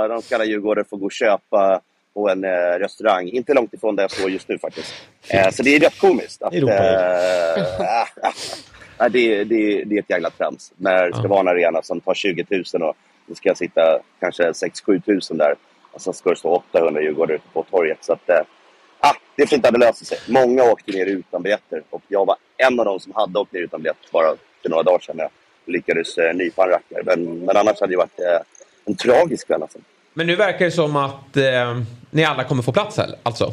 de ska alla djurgårdare få gå och köpa på en eh, restaurang, inte långt ifrån där jag står just nu faktiskt. Eh, så det är rätt komiskt. Att, eh, [laughs] ah, det, det, det är ett jävla trams. När det ska vara en arena som tar 20 000 och det ska sitta kanske 6-7 000 där. Och sen ska det stå 800 djurgårdare ute på torget. Så att, eh, ah, det är fint att det löser sig. Många åkte ner utan biljetter och jag var en av dem som hade åkt ner utan biljett bara för några dagar sedan. Jag lyckades eh, nypa en rackare. Men, men annars hade det varit eh, en tragisk kväll. Alltså. Men nu verkar det som att eh, ni alla kommer få plats här, alltså.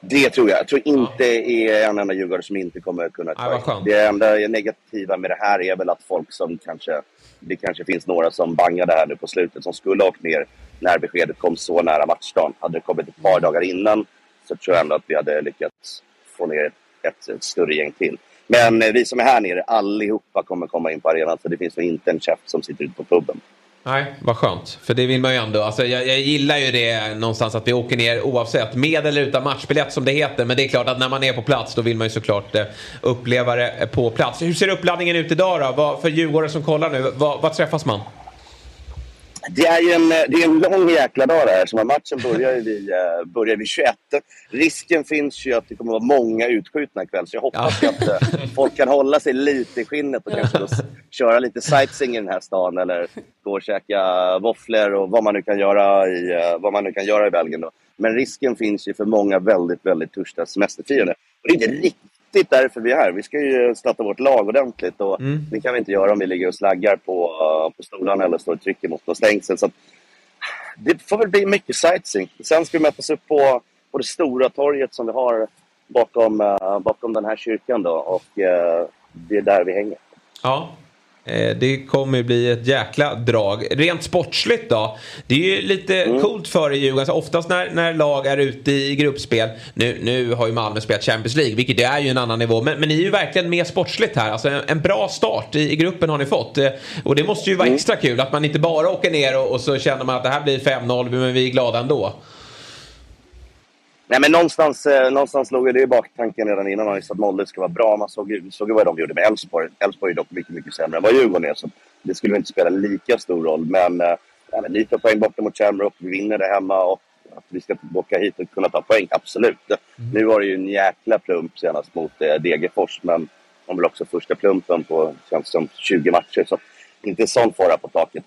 Det tror jag. Jag tror inte är en enda djurgårdare som inte kommer kunna vad skönt. Det enda negativa med det här är väl att folk som kanske... Det kanske finns några som bangade här nu på slutet som skulle ha åkt ner när beskedet kom så nära matchdagen. Hade det kommit ett par dagar innan så tror jag ändå att vi hade lyckats få ner ett, ett, större gäng till. Men eh, vi som är här nere, allihopa kommer komma in på arenan så det finns nog inte en chef som sitter ute på puben. Nej, vad skönt. För det vill man ju ändå. Alltså, jag, jag gillar ju det någonstans att vi åker ner oavsett. Med eller utan matchbiljett som det heter. Men det är klart att när man är på plats då vill man ju såklart eh, uppleva det på plats. Hur ser uppladdningen ut idag då? Vad, för djurgårdare som kollar nu, vad, vad träffas man? Det är ju en, det är en lång jäkla dag det här. Så matchen börjar ju vid, uh, börjar vid 21. Risken finns ju att det kommer att vara många utskjutna ikväll. Så jag hoppas ja. att uh, folk kan hålla sig lite i skinnet och kanske köra lite sightseeing i den här stan. Eller gå och käka våfflor och vad man nu kan göra i, vad man nu kan göra i Belgien. Då. Men risken finns ju för många väldigt, väldigt törstiga semesterfirande. Och det är inte riktigt riktigt därför vi är här. Vi ska ju stötta vårt lag ordentligt och mm. det kan vi inte göra om vi ligger och slaggar på, uh, på stolarna eller står och trycker mot något stängsel. Så det får väl bli mycket sightseeing. Sen ska vi mötas upp på, på det stora torget som vi har bakom, uh, bakom den här kyrkan då och uh, det är där vi hänger. Ja, det kommer ju bli ett jäkla drag. Rent sportsligt då? Det är ju lite mm. coolt för Djurgården. Alltså oftast när, när lag är ute i gruppspel. Nu, nu har ju Malmö spelat Champions League, vilket är ju en annan nivå. Men, men ni är ju verkligen mer sportsligt här. Alltså en, en bra start i, i, gruppen har ni fått. Eh, och det måste ju vara mm. extra kul att man inte bara åker ner och, och så känner man att det här blir 5-0 men vi är glada ändå. Nej, men någonstans, eh, någonstans låg det i baktanken redan innan visste att Molde ska vara bra. Man såg ju såg vad de gjorde med Elfsborg. Elfsborg är dock mycket, mycket sämre än vad Djurgården är. Så det skulle inte spela lika stor roll. Men, eh, men lite poäng borta mot Shamrock. Vi vinner det hemma. Och att vi ska åka hit och kunna ta poäng, absolut. Mm. Nu var det ju en jäkla plump senast mot eh, Degerfors. Men de väl också första plumpen på, känns som, 20 matcher. Så inte sån fara på taket.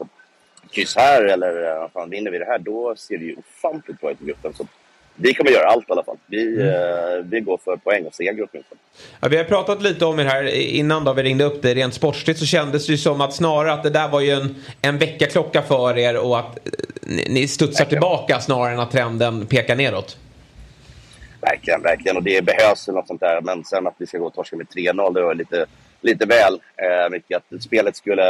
Kryss här eller eh, fan, vinner vi det här, då ser det ju ofantligt bra ut i gruppen. Så vi kommer göra allt i alla fall. Vi, mm. eh, vi går för poäng och seger åtminstone. Ja, vi har pratat lite om det här innan då vi ringde upp det. Rent sportsligt så kändes det ju som att snarare att det där var ju en, en veckaklocka för er och att eh, ni, ni studsar verkligen. tillbaka snarare än att trenden pekar neråt. Verkligen, verkligen. Och det behövs något sånt där. Men sen att vi ska gå och torska med 3-0, det var lite, lite väl eh, mycket. Att spelet, skulle,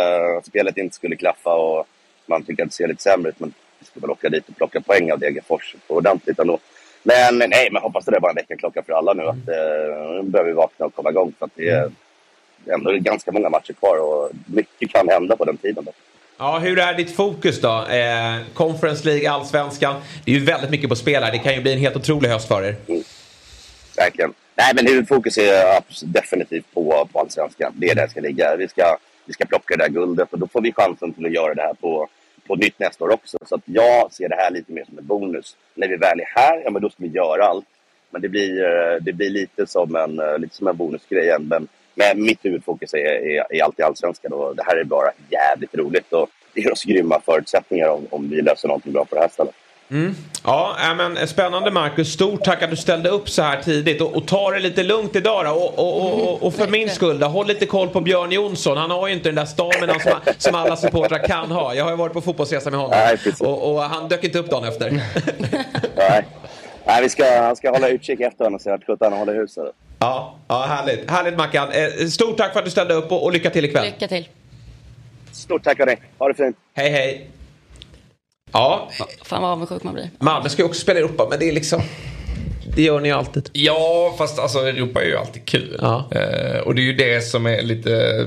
spelet inte skulle klaffa och man tycker att det ser lite sämre ut. Men ska väl åka dit och plocka poäng av Degerfors ordentligt ändå. Men nej, men hoppas det är bara en väckarklocka för alla nu. Att, eh, nu behöver vi vakna och komma igång. För att det är ändå ganska många matcher kvar och mycket kan hända på den tiden. Då. Ja, hur är ditt fokus då? Eh, Conference League, Allsvenskan. Det är ju väldigt mycket på spel här. Det kan ju bli en helt otrolig höst för er. Mm. Verkligen. Nej, men huvudfokus är definitivt på, på Allsvenskan. Det är där det ska ligga. Vi ska, vi ska plocka det där guldet och då får vi chansen till att göra det här på på nytt nästa år också. Så att jag ser det här lite mer som en bonus. När vi väl är här, ja men då ska vi göra allt. Men det blir, eh, det blir lite som en, eh, lite som en bonusgrej. Men, men mitt huvudfokus är, är, är alltid allsvenskan och det här är bara jävligt roligt. Och det ger oss grymma förutsättningar om, om vi löser någonting bra på det här stället. Mm. Ja, men spännande Marcus. Stort tack att du ställde upp så här tidigt. Och, och ta det lite lugnt idag då. Och, och, och, och för min skull då, håll lite koll på Björn Jonsson. Han har ju inte den där stamina som, som alla supportrar kan ha. Jag har ju varit på fotbollsresa med honom. Nej, och, och, han dök inte upp dagen efter. [laughs] Nej. Nej, vi ska, han ska hålla utkik efter honom och se att sjutton håller huset. Ja, ja härligt. Härligt Mackan. Eh, stort tack för att du ställde upp och, och lycka till ikväll. Lycka till. Stort tack hörni. Ha det fint. Hej hej. Ja. Fan vad avundsjuk man blir. Malmö ska ju också spela i Europa men det är liksom... Det gör ni ju alltid. Ja, fast alltså Europa är ju alltid kul. Ja. Eh, och det är ju det som är lite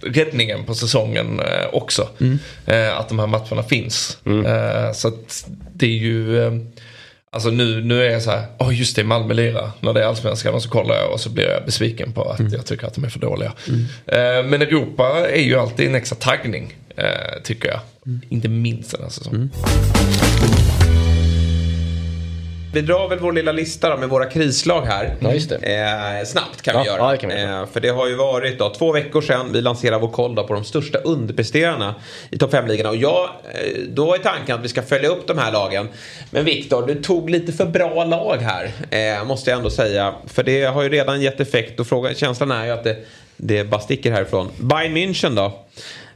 räddningen på säsongen eh, också. Mm. Eh, att de här matcherna finns. Mm. Eh, så att det är ju... Eh, alltså nu, nu är jag så här, oh, just det, Malmö lirar när det är allsvenskan och så kollar jag och så blir jag besviken på att mm. jag tycker att de är för dåliga. Mm. Eh, men Europa är ju alltid en extra taggning. Eh, tycker jag. Mm. Inte minst den här säsongen. Mm. Vi drar väl vår lilla lista då med våra krislag här. Ja, just det. Eh, snabbt kan ja, vi göra. Ja, det kan vi göra. Eh, för det har ju varit då, två veckor sedan vi lanserade vår koll på de största underpresterarna i topp 5-ligorna. Och jag, eh, då är tanken att vi ska följa upp de här lagen. Men Viktor, du tog lite för bra lag här. Eh, måste jag ändå säga. För det har ju redan gett effekt och frågan, känslan är ju att det, det bara sticker härifrån. Bayern München då.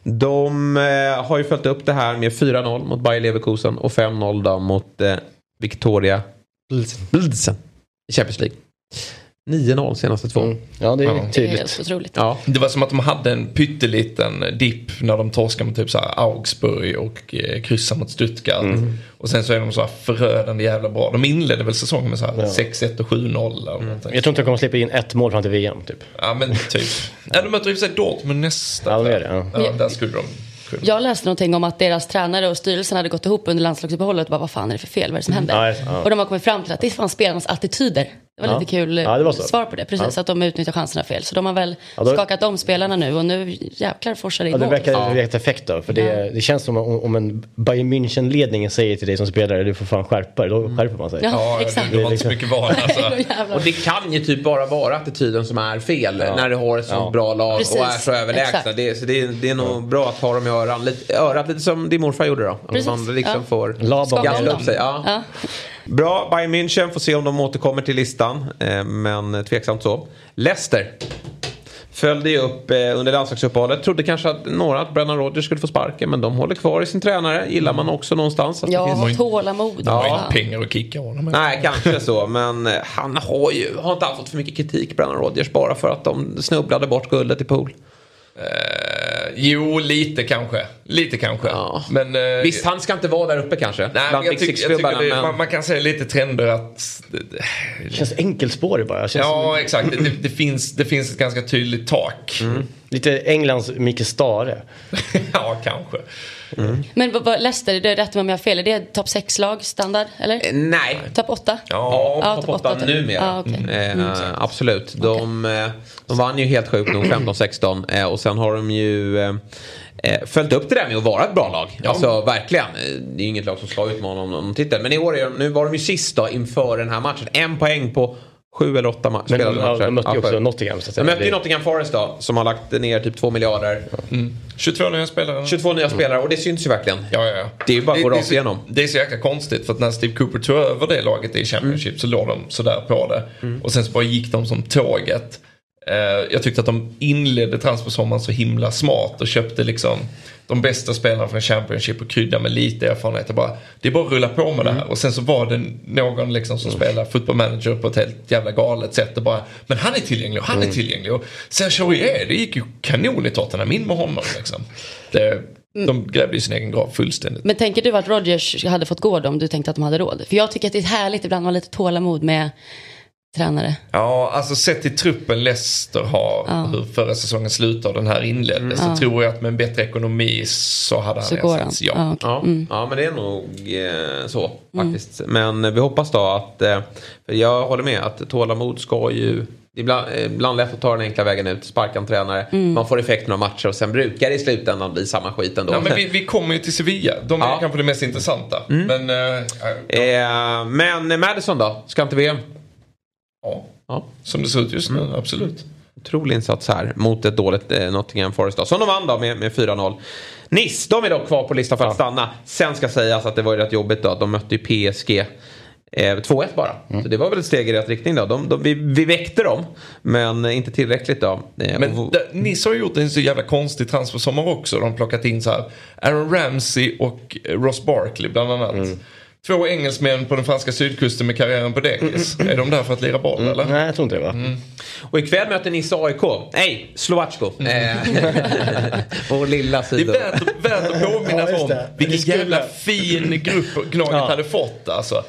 De eh, har ju följt upp det här med 4-0 mot Bayer Leverkusen och 5-0 då mot eh, Victoria Blidsen i Champions League. 9-0 senaste två. Mm. Ja det är ja. tydligt. Det, är otroligt. Ja. det var som att de hade en pytteliten dipp när de torskade med typ så här Augsburg och eh, kryssade mot Stuttgart. Mm. Och sen så är de så här förödande jävla bra. De inledde väl säsongen med så här ja. 6-1 och 7-0. Mm. Jag tror inte de kommer släppa in ett mål fram till VM typ. Ja men typ. ja, de möter för sig Dortmund nästa. Ja, det är det, ja. ja där skulle de Jag läste någonting om att deras tränare och styrelsen hade gått ihop under landslagsuppehållet och bara vad fan är det för fel, vad är det som händer? Ja, ja. Och de har kommit fram till att det är fan spelarnas attityder. Det var Ja. lite kul Ja, det var svar på det, precis, att de utnyttjar chanserna fel. Så de har väl Ja, då- skakat om spelarna nu och nu jäklar forsar det Ja, in det mål. verkar ha rätt effekt då. För det, det känns som om, om en Bayern München-ledningen säger till dig som spelare du får fan skärpa dig. Då skärper man sig. Ja, Ja, exakt. du, du har inte så mycket val alltså. [laughs] Jävlar. Och det kan ju typ bara vara attityden som är fel när du har ett så Ja. bra lag Precis, och är så överlägsna. Det, är- så det, är- det är nog bra att ha dem i öran, lite, örat, lite som din morfar gjorde då. Att Precis, man liksom ja. får gassla upp sig. Ja. Ja. Bra, Bayern München får se om de återkommer till listan. Eh, men tveksamt så. Leicester. Följde ju upp eh, under landslagsuppehållet. Trodde kanske att några att Brennan Rodgers skulle få sparken. Men de håller kvar i sin tränare. Gillar man också någonstans. Att det Ja, finns... ha tålamod. De har Ja. inte pengar att kicka honom. Nej, kanske så. Men eh, han har ju har inte alls fått för mycket kritik, Brennan Rodgers. Bara för att de snubblade bort guldet i pool. Jo, lite kanske. Lite kanske. Ja. Men, eh, Visst, han ska inte vara där uppe kanske. Nej, bland jag, tycker, jag tycker det, men... man, man kan säga lite trender att... Det känns enkelspårigt bara. Det känns som Ja, exakt. Det, det, finns, det finns ett ganska tydligt tak. lite Englands Micke Stare. [laughs] ja, kanske. Men vad, vad, Leicester, det är rätt om jag har fel, är det topp 6-lag standard? Eller? Eh, Nej. Topp 8? Ja, Ja, topp topp åtta åtta. numera. Ja, okej. eh, absolut. De, de vann ju helt sjukt nog 15-16 eh, och sen har de ju följt upp det där med att vara ett bra lag. Alltså verkligen. Eh, Det är inget lag som ska utmana om någon titel. Men i år, är de- nu var de ju sist då inför den här matchen. En poäng på sju eller åtta ma- Men spelade ja, matcher. de mötte ju Ja, också sju. Nottingham. Så att De säga. mötte ju Nottingham Forest då, som har lagt ner typ två miljarder. 22 nya spelare. 22 nya spelare och det syns ju verkligen. Ja, ja, ja. Det är ju bara att gå det, rakt igenom. Det är så jäkla konstigt för att när Steve Cooper tog över det laget i Championship så låg de sådär på det. Och sen så bara gick de som tåget. Eh, jag tyckte att de inledde transfersommaren så himla smart och köpte liksom de bästa spelarna från Championship och krydda med lite erfarenhet. Bara, det är bara att rulla på med det här. Och sen så var det någon liksom som spelar football manager på ett helt jävla galet sätt. Och bara, men han är tillgänglig och han är tillgänglig. Och Serge Aurier, det gick ju kanon i Tottenham in med honom. Liksom. Det, de grävde ju sin egen grav fullständigt. Men tänker du att Rodgers hade fått gå då om du tänkte att de hade råd? För jag tycker att det är härligt ibland att ha lite tålamod med tränare. Ja, alltså sett till truppen Leicester har, Ja. hur förra säsongen slutade och den här inleddes, så tror jag att med en bättre ekonomi så hade han Så går han. ersatts. Ja. Ja, okej. Ja, Mm. ja men det är nog eh, så faktiskt. Men eh, vi hoppas då att, eh, för jag håller med att tålamod ska ju ibland, ibland lätt att ta den enkla vägen ut, sparka en tränare, Mm. man får effekt några matcher och sen brukar det i slutändan bli samma skit ändå. Ja, men vi, vi kommer ju till Sevilla. De är Ja. kanske det mest intressanta. Mm. Men, eh, eh, men Madison då? Ska inte VM? Ja, Ja. som det ser ut just nu, Mm. absolut. Otrolig insats här mot ett dåligt eh, Nottingham Forest då. Som de vann då med, med 4-0. Nice, de är dock kvar på listan för att stanna. Sen ska sägas att det var ju rätt jobbigt då. De mötte ju PSG. Eh, 2-1 bara. Så det var väl ett steg i rätt riktning då. De, de, vi, vi väckte dem. Men inte tillräckligt då. Eh, Men och- Nice har gjort en så jävla konstig transfersommar också. De har plockat in så här Aaron Ramsey och eh, Ross Barkley bland annat. Mm. Två engelsmän på den franska sydkusten med karriären på dekis. Är de där för att lira boll eller? Nej, jag tror inte det va? Och ikväll möter Nice AIK. Nej, Slovacko. Eh, [laughs] Vår lilla Det är sida. värt, värt att påminna Ja, om vilken jävla fin grupp Gnaget Ja. hade fått alltså. Ah,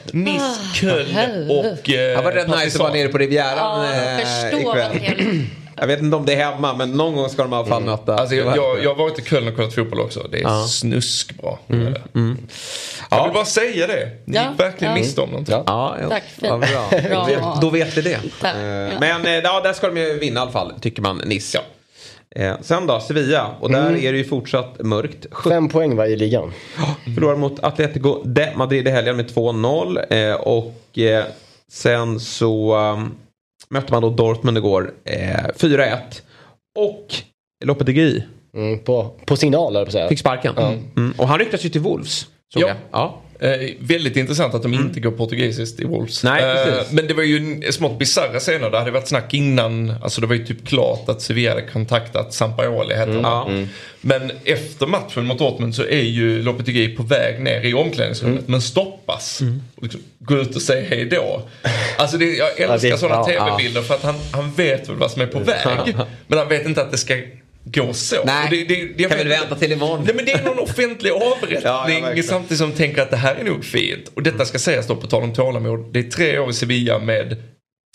Köln och eh, Det var rätt nice att vara nere på Rivieran Ja, eh, ikväll. Jag vet inte om det är hemma men någon gång ska de i alla fall möta. Alltså jag, jag, jag har varit i Köln och kollat fotboll också. Det är snuskbra. Mm, Jag vill bara säga det. Ni Ja, gick verkligen ja. miste om någonting. Ja, ja. Tack, fint. Bra. [laughs] Bra. Då vet- vi det. Tack. Eh, Ja. Men eh, ja, där ska de ju vinna i alla fall, tycker man, Nice. Eh, sen då, Sevilla. Och där är det ju fortsatt mörkt. Fem poäng va, i ligan. Förlorar mot Atletico de Madrid i helgen med 2-0. Eh, och eh, sen så um, mötte man då Dortmund igår. Eh, 4-1. Och Lopetegui Mm, på, på signal, på säga. fick sparken. Mm. Och han ryktas ju till Wolves. Såg Ja. jag. Ja. Eh, väldigt intressant att de inte går portugisiskt i Wolves. Mm. Nej, Eh, men det var ju en smått bisarra scener. Det hade varit snack innan. Alltså det var ju typ klart att Sevilla hade kontaktat Sampaoli hette han. Ja. Men efter matchen mot Dortmund så är ju Lopetegui på väg ner i omklädningsrummet. Men stoppas. Och liksom går ut och säger hej då. Alltså det, jag älskar sådana ja, tv-bilder för att han, han vet väl vad som är på väg. [laughs] Men han vet inte att det ska gå så. Nej, det, det, jag kan väl vänta till imorgon. Nej men det är någon offentlig [laughs] avrättning Ja, samtidigt som tänker att det här är nog fint. Och detta ska sägas då på tal om tålamod. Det är tre år i Sevilla med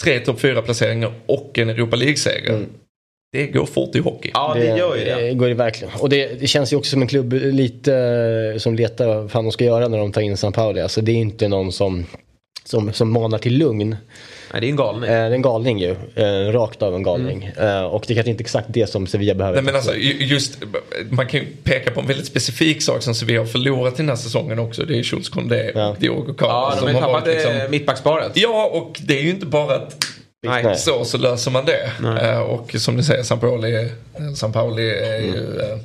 tre topp fyra placeringar och en Europa League-seger. Mm. Det går fort i hockey. Ja, det, gör ju det. Det går det verkligen. Och det, det känns ju också som en klubb lite eh, som letar vad fan de ska göra när de tar in San Pauli. Alltså det är inte någon som, som, som manar till lugn. Nej, det är en galning. Eh, det är en galning ju. Eh, rakt av en galning. Eh, och det är kanske inte exakt det som Sevilla behöver. Nej, men alltså, ju- just, man kan ju peka på en väldigt specifik sak som Sevilla har förlorat den här säsongen också. Det är Schultz Condé Ja. och Diogo Carlos. Ja, de som har tappat varit liksom- mittbacksparet. Ja, och det är ju inte bara att Nej. Nej. så så löser man det. Eh, och som du säger, San Pauli är ju... Eh,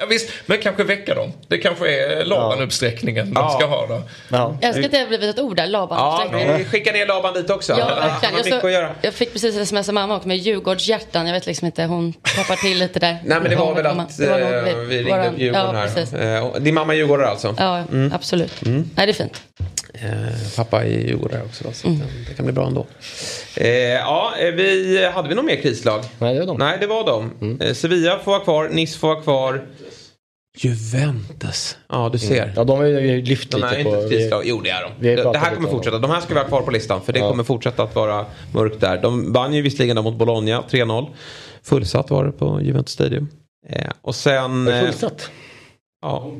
ja visst, men kanske väcka dem. Det kanske är Laban-uppsträckningen Ja. de ska ha då. Ja. Jag älskar att det har blivit ett ord där, Ja, Laban. vi skickar ner Laban dit också. Ja, verkligen. Jag, så, att göra. jag fick precis ett sms av mamma också med Djurgårdshjärtan. Jag vet liksom inte, hon peppar till lite där. Nej men det var väl att Det var eh, vi ringde våran- upp Djurgården ja, här. Precis. Eh, och Din mamma är djurgårdare alltså? Ja, absolut. Nej, det är fint. Eh, pappa är djurgårdare också då, så Mm. det kan bli bra ändå. Eh, ja, vi, hade vi någon mer krislag? Nej, det var de. Nej, det var de. Eh, Sevilla får vara kvar, Nice får vara kvar. Juventus. Ja, du ser. Ja, de har ju lyft De är lite inte på... ett krislag. Jo, det är de. Det, här kommer om fortsätta. De här ska vi ha kvar på listan. För det Ja. kommer fortsätta att vara mörkt där. De vann ju visserligen mot Bologna, 3-0. Fullsatt var det på Juventus Stadium. Eh, och sen... Är eh, fullsatt? Ja,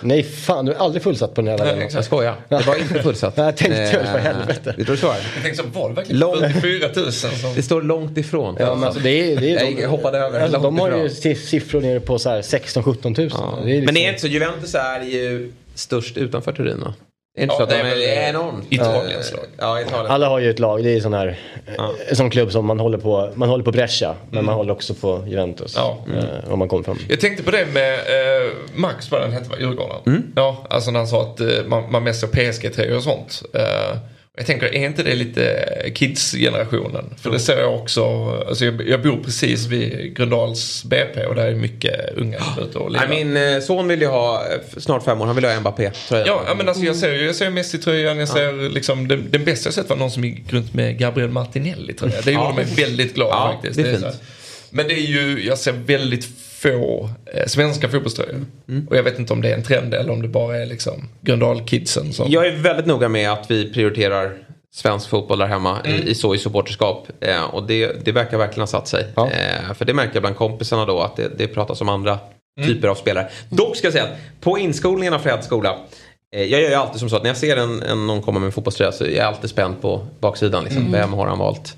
Nej, fan du är aldrig fullsatt på den här Nej, exakt. jag skojar. Det var inte fullsatt. [laughs] Jag tänkte för Eh, helvete. Vet du vad det står här? Jag tänkte så, var det verkligen Långt. 44 000 som... Det står långt ifrån. Ja, men alltså, det är, det är, Jag hoppade över. Alltså, de har ju ifrån. si- siffror nere på så här 16-17 tusen. Ja. Det är liksom- Men det är inte så. Juventus är ju störst utanför Turin va? Är inte Ja, så att det de är är, eh, enormt? Italiens lag. Ja, Italien. Alla har ju ett lag, det är sån här, eh, sån klubb som man håller på, man håller på Brescia, men man håller också på Juventus. Ja. Eh, om man kommer från. Jag tänkte på det med eh, Max, vad den hette? Djurgården. Ja, alltså när han sa att eh, man, man mest såg PSG-tröjor och sånt. Eh, jag tänker, är inte det lite kids-generationen? För det ser jag också, alltså jag, jag bor precis vid Gröndals BP och där är mycket unga ute och lirar. Min eh, son vill ju ha, eh, snart fem år, han vill ha Mbappé-tröjan. Ja, ja, men alltså jag ser ju jag ser Messi-tröjan, jag ser liksom, den, den bästa jag sett var någon som gick runt med Gabriel Martinelli-tröja. Det gjorde Ja. mig väldigt glad Ja, faktiskt. det är fint. Men det är ju, jag ser väldigt få eh, svenska fotbollströjor. Mm. Och jag vet inte om det är en trend eller om det bara är liksom Gröndal-kidsen som... Jag är väldigt noga med att vi prioriterar svensk fotboll där hemma Mm. i, i så i supporterskap. Eh, och det, det verkar verkligen ha satt sig. Ja. Eh, för det märker jag bland kompisarna då att det, det pratas om andra Mm. typer av spelare. Dock ska jag säga att på inskolningen av Freds skola jag gör ju alltid som så att när jag ser en, en, någon komma med en fotbollströja så är jag alltid spänd på baksidan. Liksom. Vem har han valt?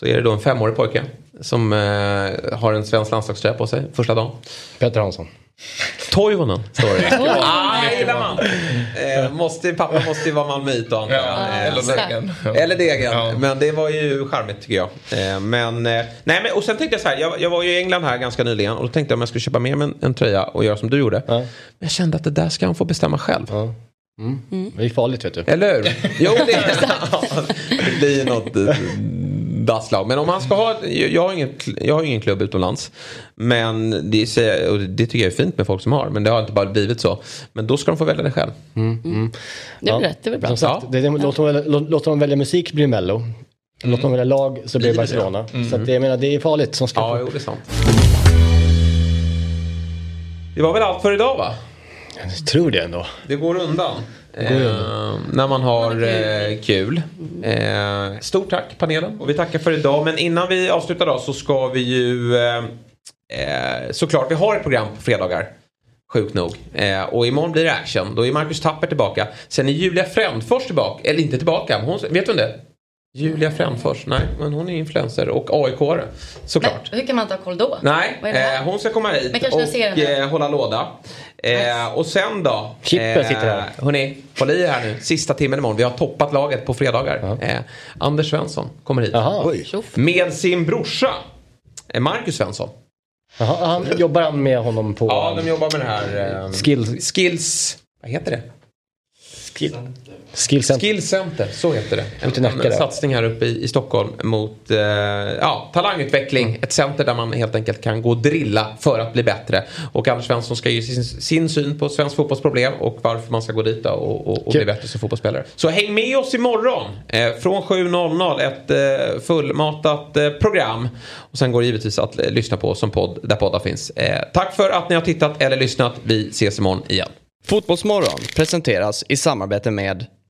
Så är det då en femårig pojke som eh, har en svensk landslagströja på sig första dagen. Peter Hansson. Toivonen står det. ah, gillar man. Eh, måste, pappa måste ju vara malmöit antar jag. Ja, Eh, eller Degen. Eller degen. Ja. Men det var ju charmigt tycker jag. Eh, men, nej, men, och sen tänkte jag så här. Jag, jag var ju i England här ganska nyligen. Och då tänkte jag om jag skulle köpa med mig en, en tröja och göra som du gjorde. Ja. Men jag kände att det där ska han få bestämma själv. Ja. Mm. Det är farligt vet du. Eller hur? [laughs] Jo, det, [laughs] det blir något dasslag. Men om han ska ha, jag har, ingen, jag har ingen klubb utomlands. Men det, och det tycker jag är fint med folk som har. Men det har inte bara blivit så. Men då ska de få välja det själv. Det är väl rätt, det är väl bra. Som sagt, det, det, låt, dem, välja- låt, låt dem välja musik blir Mello. Låt dem välja lag så blir det Barcelona. Så att det, jag menar, det är farligt. Som ska Ja, få, jo, det är sant. Det var väl allt för idag va? Jag tror det ändå. Det går undan. Eh, när man har eh, kul. Eh, stort tack panelen. Och vi tackar för idag. Men innan vi avslutar då så ska vi ju eh, eh, såklart, vi har ett program på fredagar. Sjukt nog. Eh, och imorgon blir det action. Då är Marcus Tapper tillbaka. Sen är Julia Frändfors tillbaka. Eller inte tillbaka. Hon, vet du om det? Julia Frändfors. Nej, men hon är influencer och AIK-are. Såklart. Men hur kan man inte ha koll då? Nej, eh, hon ska komma hit och eh, hålla låda. Eh, och sen då? Eh, Chippen sitter här. Hörni, håll i er här nu. Sista timmen imorgon. Vi har toppat laget på fredagar. Eh, Anders Svensson kommer hit. Jaha. Oj. Med sin brorsa. eh, Marcus Svensson. Jaha, han, jobbar han med honom på Ja, de jobbar med det här. Eh, Skills- Skills... Vad heter det? skill, skillcenter? Skillcenter, så heter det. En, en där. satsning här uppe i, i Stockholm mot eh, ja, talangutveckling. Ett center där man helt enkelt kan gå och drilla för att bli bättre. Och Anders Svensson ska ge sin, sin syn på svensk fotbollsproblem och varför man ska gå dit och, och, och bli bättre som fotbollsspelare. Så häng med oss imorgon eh, från 7.00. Ett eh, fullmatat eh, program. Och sen går det givetvis att eh, lyssna på som podd där poddar finns. Eh, tack för att ni har tittat eller lyssnat. Vi ses imorgon igen. Fotbollsmorgon presenteras i samarbete med